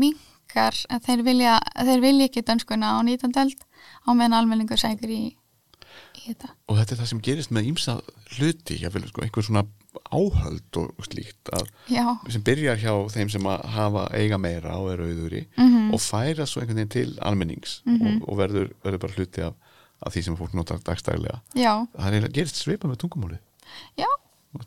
minkar að þeir vilja, þeir vilja ekki dönskuna á nýtandöld á meðan almenningur sækur í, í þetta. Og þetta er það sem gerist með ímsa hluti jáfnvel, sko, einhver svona áhöld og slíkt að, sem byrjar hjá þeim sem að hafa eiga meira og eru auðuri Mhm. og færa svo einhvern veginn til almennings og, og verður, verður bara hluti af, af því sem fólk notar dagstælega. Já, það er gerist svipa með tungumáli. Já,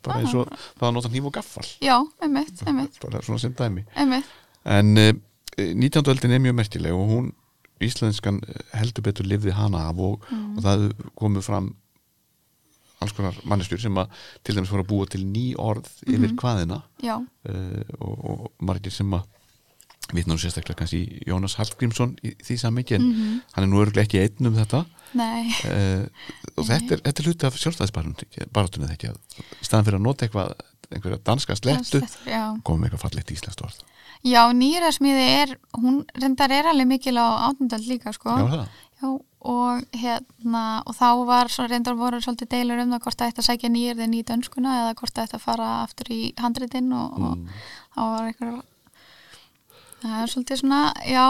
bara eins og það að nota hníf og gaffal. Já, einmitt, einmitt, bara svona sem dæmi. Einmitt. En uh, 19. öldin er mjög merkileg og hún, íslenskan eh, heldur betur lifði hana af og, og það komu fram alls konar manneskjur sem að til dæmis voru að búa til ný orð yfir hvaðina Já, uh, og, og margir sem að nú sérstaklega kannski í Jónas Hallgrímsson í því sammikið en hann er nú örgulega ekki einn um þetta. Uh, og þetta er, þetta er hluti af að í staðan fyrir að nota eitthvað einhverja danska slettu komum eitthvað fallegt íslenskt orð Já, nýrasmíði er, hún reyndar er alveg mikil á átundöld líka, sko. Já, það. Já, og hérna, og þá var svo reyndar voru svolítið deilur um það hvort það ætti að sækja nýjirðin í dönskuna eða hvort það ætti að fara aftur í handritin og, og þá var eitthvað, það er svolítið svona, já,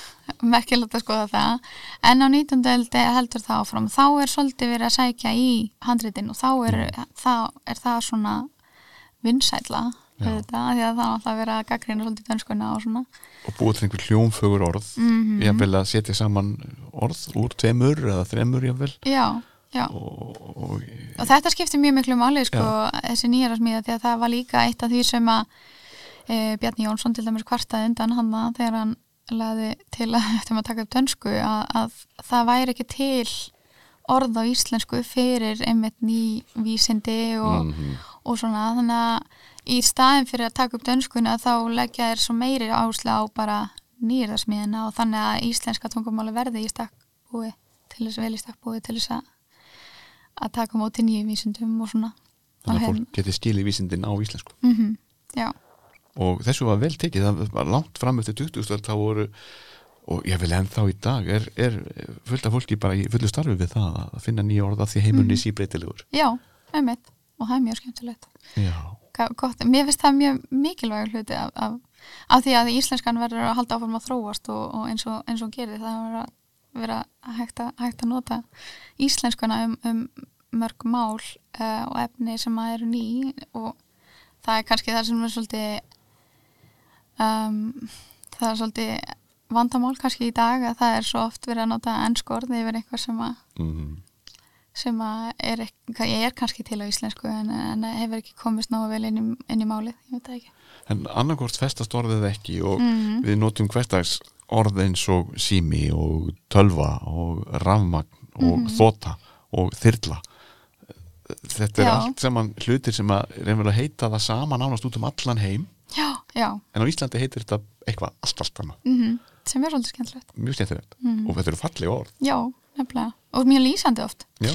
merkilegt að skoða það. En á 19. öldi heldur það áfram, þá er svolítið verið að sækja í handritin og þá er, þá er það svona vinsætla. Þetta, því að það er alltaf verið að gaggrina svolítið dönskuna og svona. og búið til einhver hljómfögur orð mm Mhm. jafnvel að setja saman orð úr tveimur eða þremur jafnvel Já, já. og, og Og þetta skiptir mjög miklu máli sko, þessi nýjara smíða því að það var líka eitt af því sem að e, Bjarni Jónsson til dæmis kvartaði undan hann þegar hann laði til að eftir að taka upp dönsku að, að það væri ekki til orð á íslensku fyrir einmitt ný vísindi og, Mhm. og svona þannig að í staðin fyrir að taka upp dönskuna þá leggja þér svo meiri áherslu á bara nýjaraðsmiðina og þannig að íslenska tungumáli verði í stakkbúi til þess vel í stakkbúi til þess að að taka móti nýjum vísindum og svona. Þannig að fólk geti skilið vísindin á íslensku. Mm Já, og þessu var vel tekið, það var langt fram eftir 20. öld, þá voru og ég vil ennþá í dag er, er fullt af fólki bara í fullu starfi við það að finna nýja orða því heimunni mm. síbreytilegur? Já, einmitt. Og það er mjög skemmtilegt. Já, gott, Mér finnst það mjög mikilvægur hluti af, af, af því að íslenskan verður að halda áfram að þróast og, og eins og, hún gerir það að vera hægt að, hægt að nota íslenskuna um, um mörg mál uh, og efni sem að eru ný og það er kannski það sem er svolítið um, það er svolítið vandamál kannski í dag að það er svo oft verið að nota ennskorð yfir eitthvað sem að mm. Sem er, er kannski til á íslensku en, en hefur ekki komist náðu vel inn í, inn í málið, ég veit það ekki. En annarkort festast orðið ekki og Mhm. við notum hverstags orð eins og sími og tölva og rafmagn og Mhm. þota og þyrla. Þetta er Já. allt saman hlutir sem að reynvel að heita það saman ánast út um allan heim. Já, já, en á Íslandi heitir þetta eitthvað allt allt annað. Mm sem er svolítið skemmtilegt. Mjög skemmtilegt. Mm. og þetta eru falleg orð. Já, nefnilega, og mjög lýsandi oft. Já,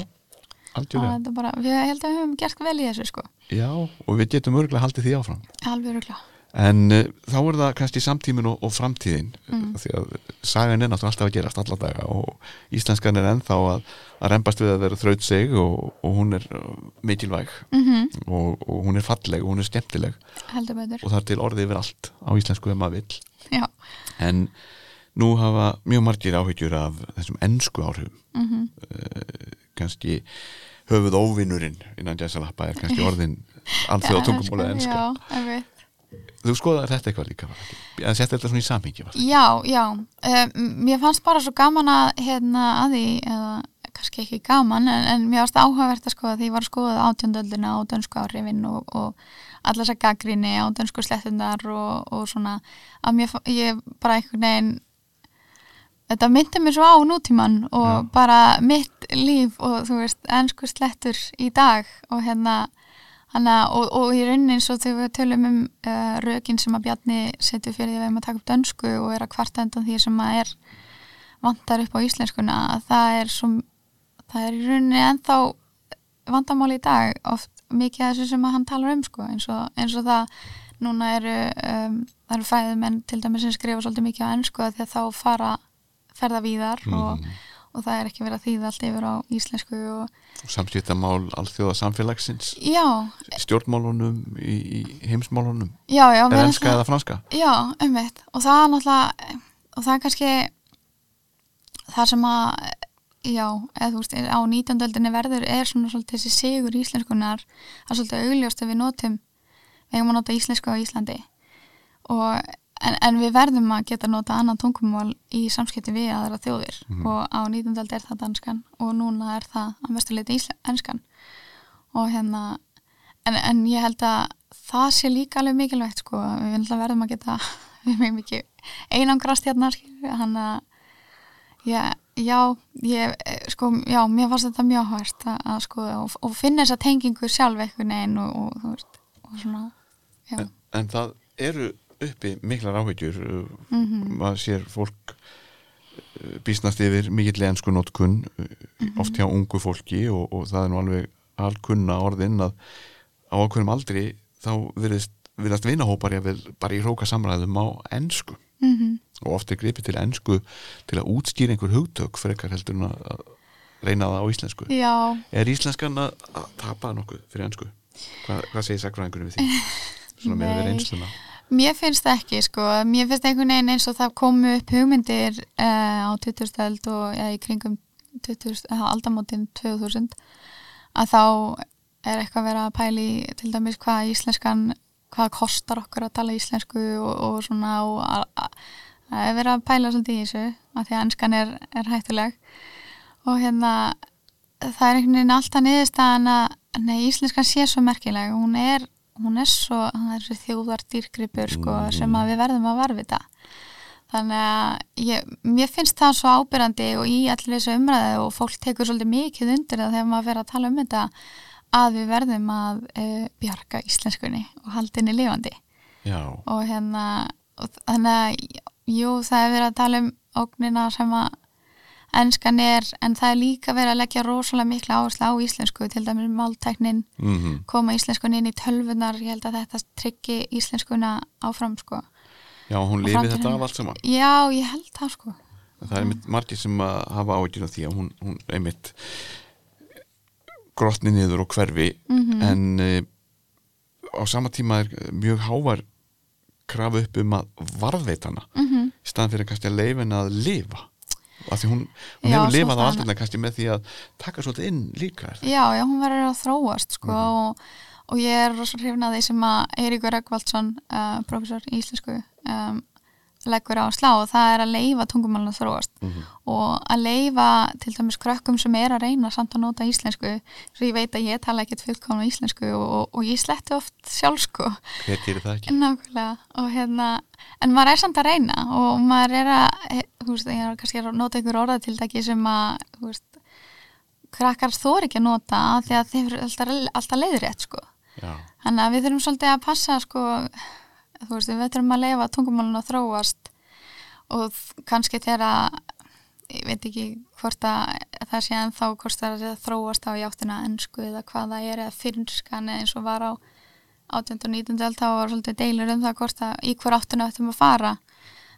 algjörlega. Bara, við held að við höfum gert vel í þessu sko, já, og við getum örgulega haldið því áfram. Alveg röglega en uh, þá er það kannski samtímin og, og framtíðin Mm. því að sagan er náttúrulega alltaf að gerast alla daga og íslenskan er ennþá að, að rembast við að vera þraut sig og, og hún er uh, mikilvæg. Mm og, og hún er falleg og hún er skemmtileg. Og það er til orðið yfir allt á íslensku ef maður vill. Já. En nú hafa mjög margir áhyggjur af þessum ennsku áhrifum. Mm kannski höfuð óvinnurinn innan jæsalappa er kannski orðin alþjóða tungumóla enska Já, þú skoðar þetta eitthvað líka að setja þetta svona í samhengi já, já. Um, mér fannst bara svo gaman að hérna að því, eða kannski ekki gaman en, en mér varst áhugavert að skoða því ég var að skoða átjöndöldina á dönsku áhrifin og, og allar þess að gaggrinni á dönsku slettundar og, og svona að mér, ég bara einhvern veginn þetta myndi mér svo á nútíman og Já. bara mitt líf og þú veist, ennsku slettur í dag og hérna hana, og, og í rauninni eins og þegar við tölum um uh, rökin sem að Bjarni setur fyrir því að við erum að taka upp dönsku og er að kvarta undan því sem að er vantar upp á íslenskuna að það er svo það er í rauninni ennþá vandamál í dag oft mikið af þessu sem að hann talar um sko eins og, eins og það núna eru um, það eru fræðumenn til dæmis sem skrifa svolítið mikið á ennsku að því að þá fara ferða víðar og, Mm. og það er ekki verið að þýða allt yfir á íslensku og samskiptamál alþjóða samfélagsins já, stjórnmálunum í, í heimsmálunum. Já, já er finnst eða franska? Já, umveitt og það er náttúrulega og það er kannski það sem að já, eða þú veist, á 19. öldinni verður er svona svolítið þessi sigur íslenskunar það er svolítið augljóst að við notum við eigum að nota íslensku á Íslandi. Og, en, en við verðum að geta nota annan tungumál í samskipti við aðra þjóðir Mhm. og á 19. öld er það danskan og núna er það að mestuleiti íslenskan og hérna en, en ég held að það sé líka alveg mikilvægt sko, við verðum að geta einangrast hérna hann að já, já, ég, sko, já, mér fannst þetta mjög að skoða og, og finna þessa tengingu sjálf einhvern veginn og, og, þú veist, og svona en, en það eru uppi miklar áhyggjur Mhm. maður sér fólk uh, býsnast yfir mikill ensku notkun Mhm. oft hjá ungu fólki og, og það er nú alveg alkunna orðin að á okkurum aldri þá virðist, virðast vinahópar bara í róka samræðum á ensku mm og oft er gripið til ensku til að útskýra einhver hugtök frekar heldur en að reyna það á íslensku já, er íslenskan að, tapa nokkuð fyrir ensku? Hvað, hvað segir sakfræðingurinn við því? Svona með við Nei. Mér finnst það ekki, sko. Mér finnst einhvern veginn eins og það komu upp hugmyndir uh, á 20. öld og ja, í kringum 20, uh, aldamótin 2000 að þá er eitthvað verið að pæli til dæmis hvað íslenskan, hvað kostar okkur að tala íslensku og, og svona og að, að, að er verið að pæla svolítið í þessu að því að ennskan er, er hættuleg og hérna það er einhvern veginn alltaf niðurstaðan að nei, íslenskan sé svo merkileg hún er, hún er svo er þjóðar dýrgripur sko, Mm. sem við verðum að varvita þannig að ég, mér finnst það svo ábyrrandi og í allir þessu umræðu og fólk tekur svolítið mikið undir það þegar maður fer að tala um þetta að við verðum að uh, bjarga íslenskunni og haldinni lifandi. Já, og hérna og þannig að jú það er verið að tala um ógnina sem að enskan er en það er líka verið að leggja rosalega mikla áherslu á íslensku til dæmis máltæknin mm koma íslenskun inn í tölvunar ég held að þetta tryggi íslenskuna áfram sko. já hún lifið þetta af allt saman? Já ég held það sko. Það er einmitt margir sem að hafa áhyggjur af því að hún, hún einmitt grotni niður og hverfi Mhm. en uh, á sama tíma er mjög hávar krafu upp um að varðveita hana. Mm í staðan fyrir kannski að leifin að lifa af því hún, hún Já, hefur lifað á aldirna kannski með því að taka svolítið inn líka já, já, hún verður að þróast sko, og, og ég er rosa hrifna af því sem að Eiríkur Röggvaldsson uh, professor í íslensku um, leggur á slá og það er að leifa tungumálun að þróast. Mhm. og að leifa til dæmis krökkum sem er að reyna samt að nota íslensku svo ég veit að ég tala ekkert fullkomna íslensku og, og, og ég sletti oft sjálf sko. Hver gerir það ekki? nákvæmlega. Og hérna en maður er samt að reyna og maður er að þú veist, ég er kannski að nota einhver orðatildaki sem að þú veist, krakkar þóri ekki að nota því að þeir eru alltaf, alltaf leiðrétt sko. Já, Þannig að við þurfum svolítið að passa sko, þú veist, við þurfum að leifa tungumálun að þróast og kannski þegar ég veit ekki hvort að það sé en þá hvort það er að þróast á í áttina ennsku eða hvað það er eða fyrirskan eins og var á 18. og 19. öld þá var svolítið deilur um það hvort að í hver áttina ættum að fara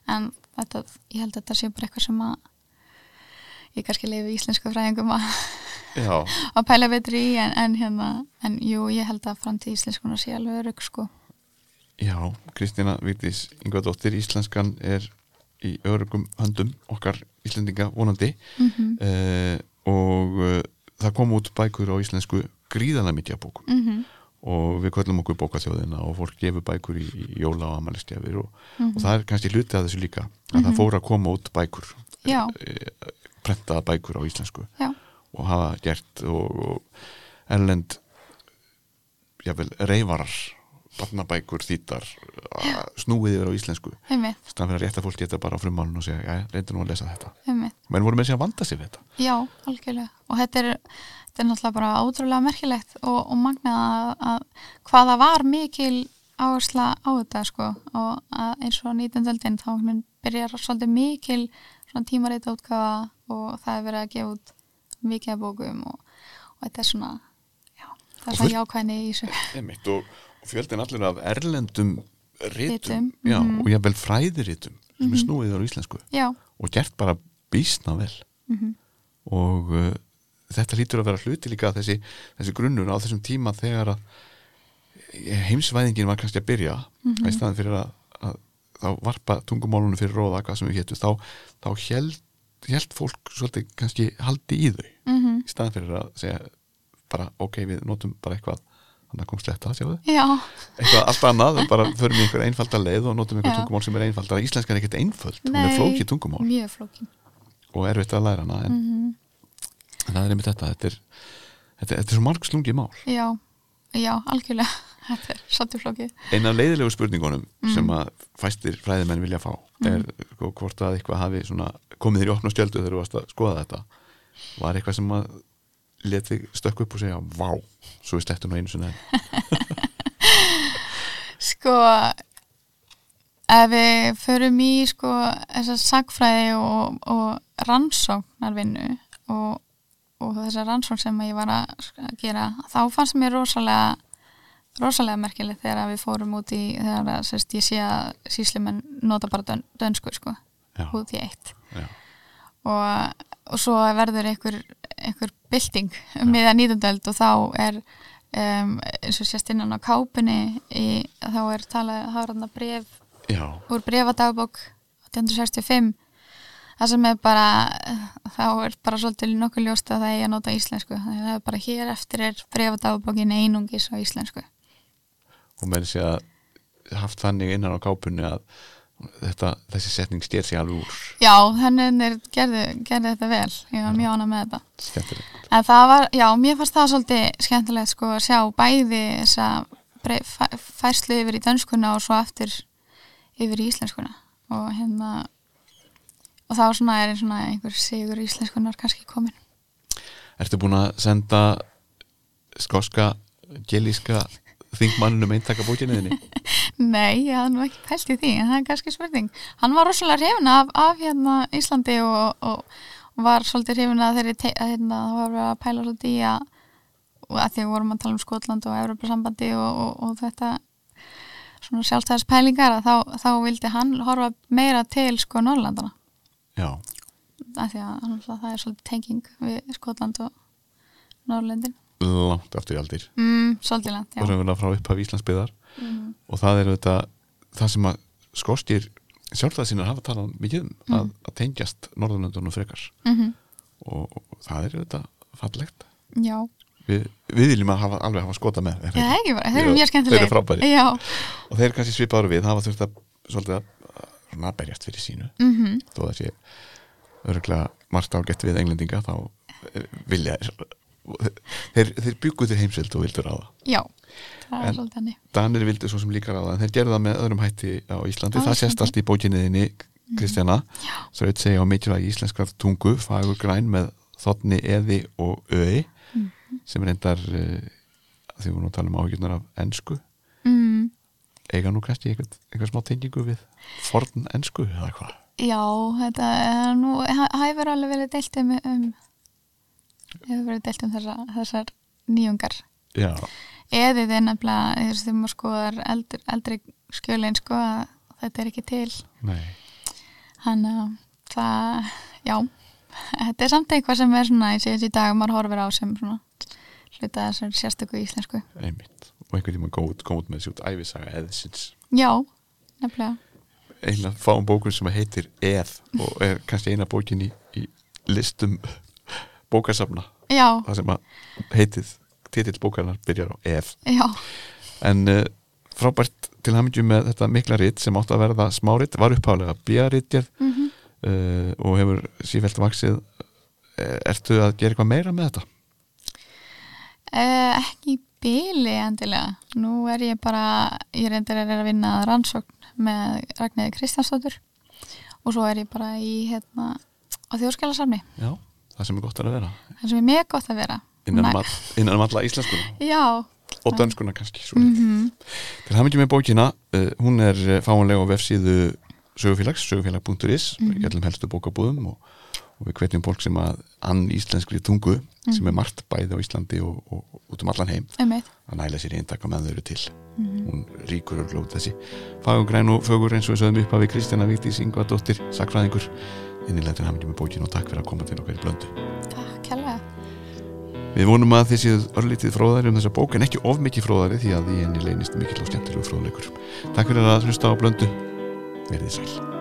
en þetta, ég held að þetta sé bara eitthvað sem að ég kannski lifi íslensku fræðingum að, að pæla betri í en, en hérna, en jú, ég held að framtíð íslenskunar sé alveg örug sko já, Kristína Vigdís Ingvadóttir, íslenskan er í örugum höndum okkar Íslendinga vonandi mm uh, og uh, það kom út bækur á íslensku gríðana af bókum -hmm. og við kvöllum okkur bókaþjóðina og fólk gefur bækur í, í jóla og amalistjafir og, Mhm. og það er kannski hluti af þessu líka að það fór að koma út bækur Já. eh, prentaða bækur á íslensku Já, og hafa gert og, og erlend jável reyfarar barnabækur þýttar að snúið yfir á íslensku. Einmitt, stann fyrir að fólk geta bara á frummálun og segja, já, reyndu nú að lesa þetta. Menn voru með sig að vanda sig við þetta. Já, algjörlega. Og þetta er, þetta er náttúrulega bara ótrúlega merkilegt og, og magnað að, að hvaða var mikil áhersla á þetta sko. Og að eins og 19. öldin þá byrjar svolítið mikil tímarita útgafa og það er verið að gefa út mikið bókum og, og þetta er svona já, það er svona jákvæðni í og fjöldin allir af erlendum Ritum, já, mhm. og jável fræðiritum sem er snúið á íslensku. Já, og gert bara býsna vel. Mhm, og uh, þetta lítur að vera hluti líka að þessi, þessi grunnur á þessum tíma þegar að heimsvæðingin var kannski að byrja. Mhm. í staðan fyrir að, að þá varpa tungumálunum fyrir róða hvað sem við hétu. Þá, þá held, held fólk svolítið kannski haldi í þau. Mhm, í staðan fyrir að segja bara ok, við notum bara eitthvað þannig að kom sletta, sjáðu já, eitthvað allt annað, bara förum í einhver einfalda leið og notum einhver Já. tungumál sem er einfaldar íslenska er ekkert einföld, hún er Nei. flókið tungumál. mjög flókin og erfitt að læra hana en, mhm, en það er einmitt þetta þetta er, þetta, þetta er svo marg slungi mál. Já, já, algjörlega. Þetta er svolítið flókið. Eina af leiðilegu spurningunum Mm. sem að fæstir fræðimenn vilja fá er sko, hvort að eitthvað hafi svona, komið þér í opna stjöldu þegar þú varst að skoða þetta. Var eitthvað sem að leti stökk upp og segja vá, svo við slettum nú einu sinni. Enn." Sko ef við förum í sko þessar sagfræði og, og rannsóknarvinnu og, og þessar rannsókn sem ég var að að gera, þá fannst mér rosalega rosalega merkilegt þegar við fórum út í þegar að, sérst, ég sé að síslimenn nota bara dön, dönsku sko, Já, út í eitt. Og, og svo verður einhver, einhver bylting um miða nýtundöld og þá er um, eins og sérst innan á kápunni í, þá er talað, er að bref já, úr brefadagbók 1865 það sem er bara þá er bara svolítið nokkuð ljóst að það eigi að nota íslensku. Það er bara hér eftir er brefadagbókin einungis á íslensku. Og með þess að haft þannig innan á kápunni að þetta, þessi setning stjér sig alveg úr. Já, er gerði, gerði þetta vel. Ég var mjög ánað með þetta. Skemmtilegt. En það var, já, mér fannst það svolítið skemmtilegt sko að sjá bæði þessa færslu yfir í dönskuna og svo eftir yfir í íslenskuna. Og hérna og þá svona er svona einhver sigur íslenskunar kannski komin. Ertu búin að senda skoska, gelíska þingmannunum eintaka bókinniðinni? Nei, ég hafði nú ekki pælt í því en það er kannski spurning. Hann var rosalega hrifin af, af hérna Íslandi og, og, og var svolítið hrifin að þeirri að hérna, það var að pæla svolítið í að að því við vorum að tala um Skotland og Evropasambandi og, og, og þetta svona sjálfstæðispælingar að þá, þá vildi hann horfa meira til sko Norrlandana Já, af því að það er svolítið tenging við Skotland og Norrlöndin langt aftur í aldir. Mm, svolítið land, og já. Sem við frá upphaf Íslandsbyðar mm, og það er þetta það sem að skostir sjálfstæðsinnar hafa talað mikið um að, að tengjast Norðurlöndunum frekar. Mm og, og það er þetta fallegt. Já, við, viljum að hafa, alveg hafa skota með er já, ekki? þeir eru Þeir- mjög þeir já, og þeir kannski svipaður við hafa þurft að svolítið að, að berjast fyrir sínu. Mhm. Þó það sé örgulega margt ágætt við englendinga þá eh, vilja þeir, þeir, þeir byggu til heimsvild og vildur það Já, það er svolítið henni. Danir vildu svo sem líka ráða en þeir gerðu það með öðrum hætti á Íslandi. Á það sést allt í bókinniðinni Kristjana. Svo auðvitað segja á mikilvægi íslenskar tungu fagur græn með þotni eði og öði sem reyndar uh, því við vorum að tala um áhyggjurnar af ensku. Mm, eiga nú kannski einhver, einhver smá tengingu við forn ensku eða hvað? Já, þetta er nú, það hefur alveg verið deilt um, um hefur verið deilt um þessa, þessar nýjungar. Já, Eðið er nefnilega, þú veist, þegar maður skoðar eldri, eldri skjölinn, sko, að þetta er ekki til. nei Þannig að það, já, þetta er samt eitthvað sem er svona, ég sé þessi í dag, maður horfir á sem svona hluta þessar sérstöku íslensku. einmitt og einhvern tíma kom út með þessi út æfisaga eðsins Já, nefnilega. einlega fáum bókur sem heitir Eð og er kannski eina bókin í, í listum bókasafna Já, það sem að heitið titill bókarinnar byrjar á Eð já, en uh, frábært til hamingju með þetta mikla ritt sem átt að verða smáritt var upphálega bíarittjörð mhm. uh, og hefur sífælt vaksið Eh, ertu að gera eitthvað meira með þetta? Eh, ekki bíli endilega. Nú er ég bara, ég reyndir að vera að vinna rannsókn með Ragnæði Kristjánsdóttur og svo er ég bara í hérna á þjóðskjálasafni. Já, það sem er gott að vera Það sem er mjög gott að vera. innan, um, um alla íslenskuna Já. og dönskuna kannski Mm Til hafa ekki með bókina, uh, hún er uh, fáanlega á vefsíðu sögufélags, sögufélag.is, Mhm. mm -hmm. helstu bókabúðum og, og við hvetjum fólk sem að ann íslenskri tungu, sem er margt bæði á Íslandi og, og, og út um allan heim, að næla sér eintak með þau eru til. Mhm. Hún ríkur og glóð þessi. Fagugræn og fögur eins og sögum upp við Kristjana Víktís Ingvardóttir, sakfræðingur, innilega til ekki með bókina og takk fyrir að koma til okkar í blöndu. Takk kærlega. Við vonum að þið séð örlítið fróðari um þessa bók en ekki of mikið fróðari því að í henni leynist mikill og skemmtilegu fróðleikur. Takk fyrir að hlusta á blöndu. Verðið sæl.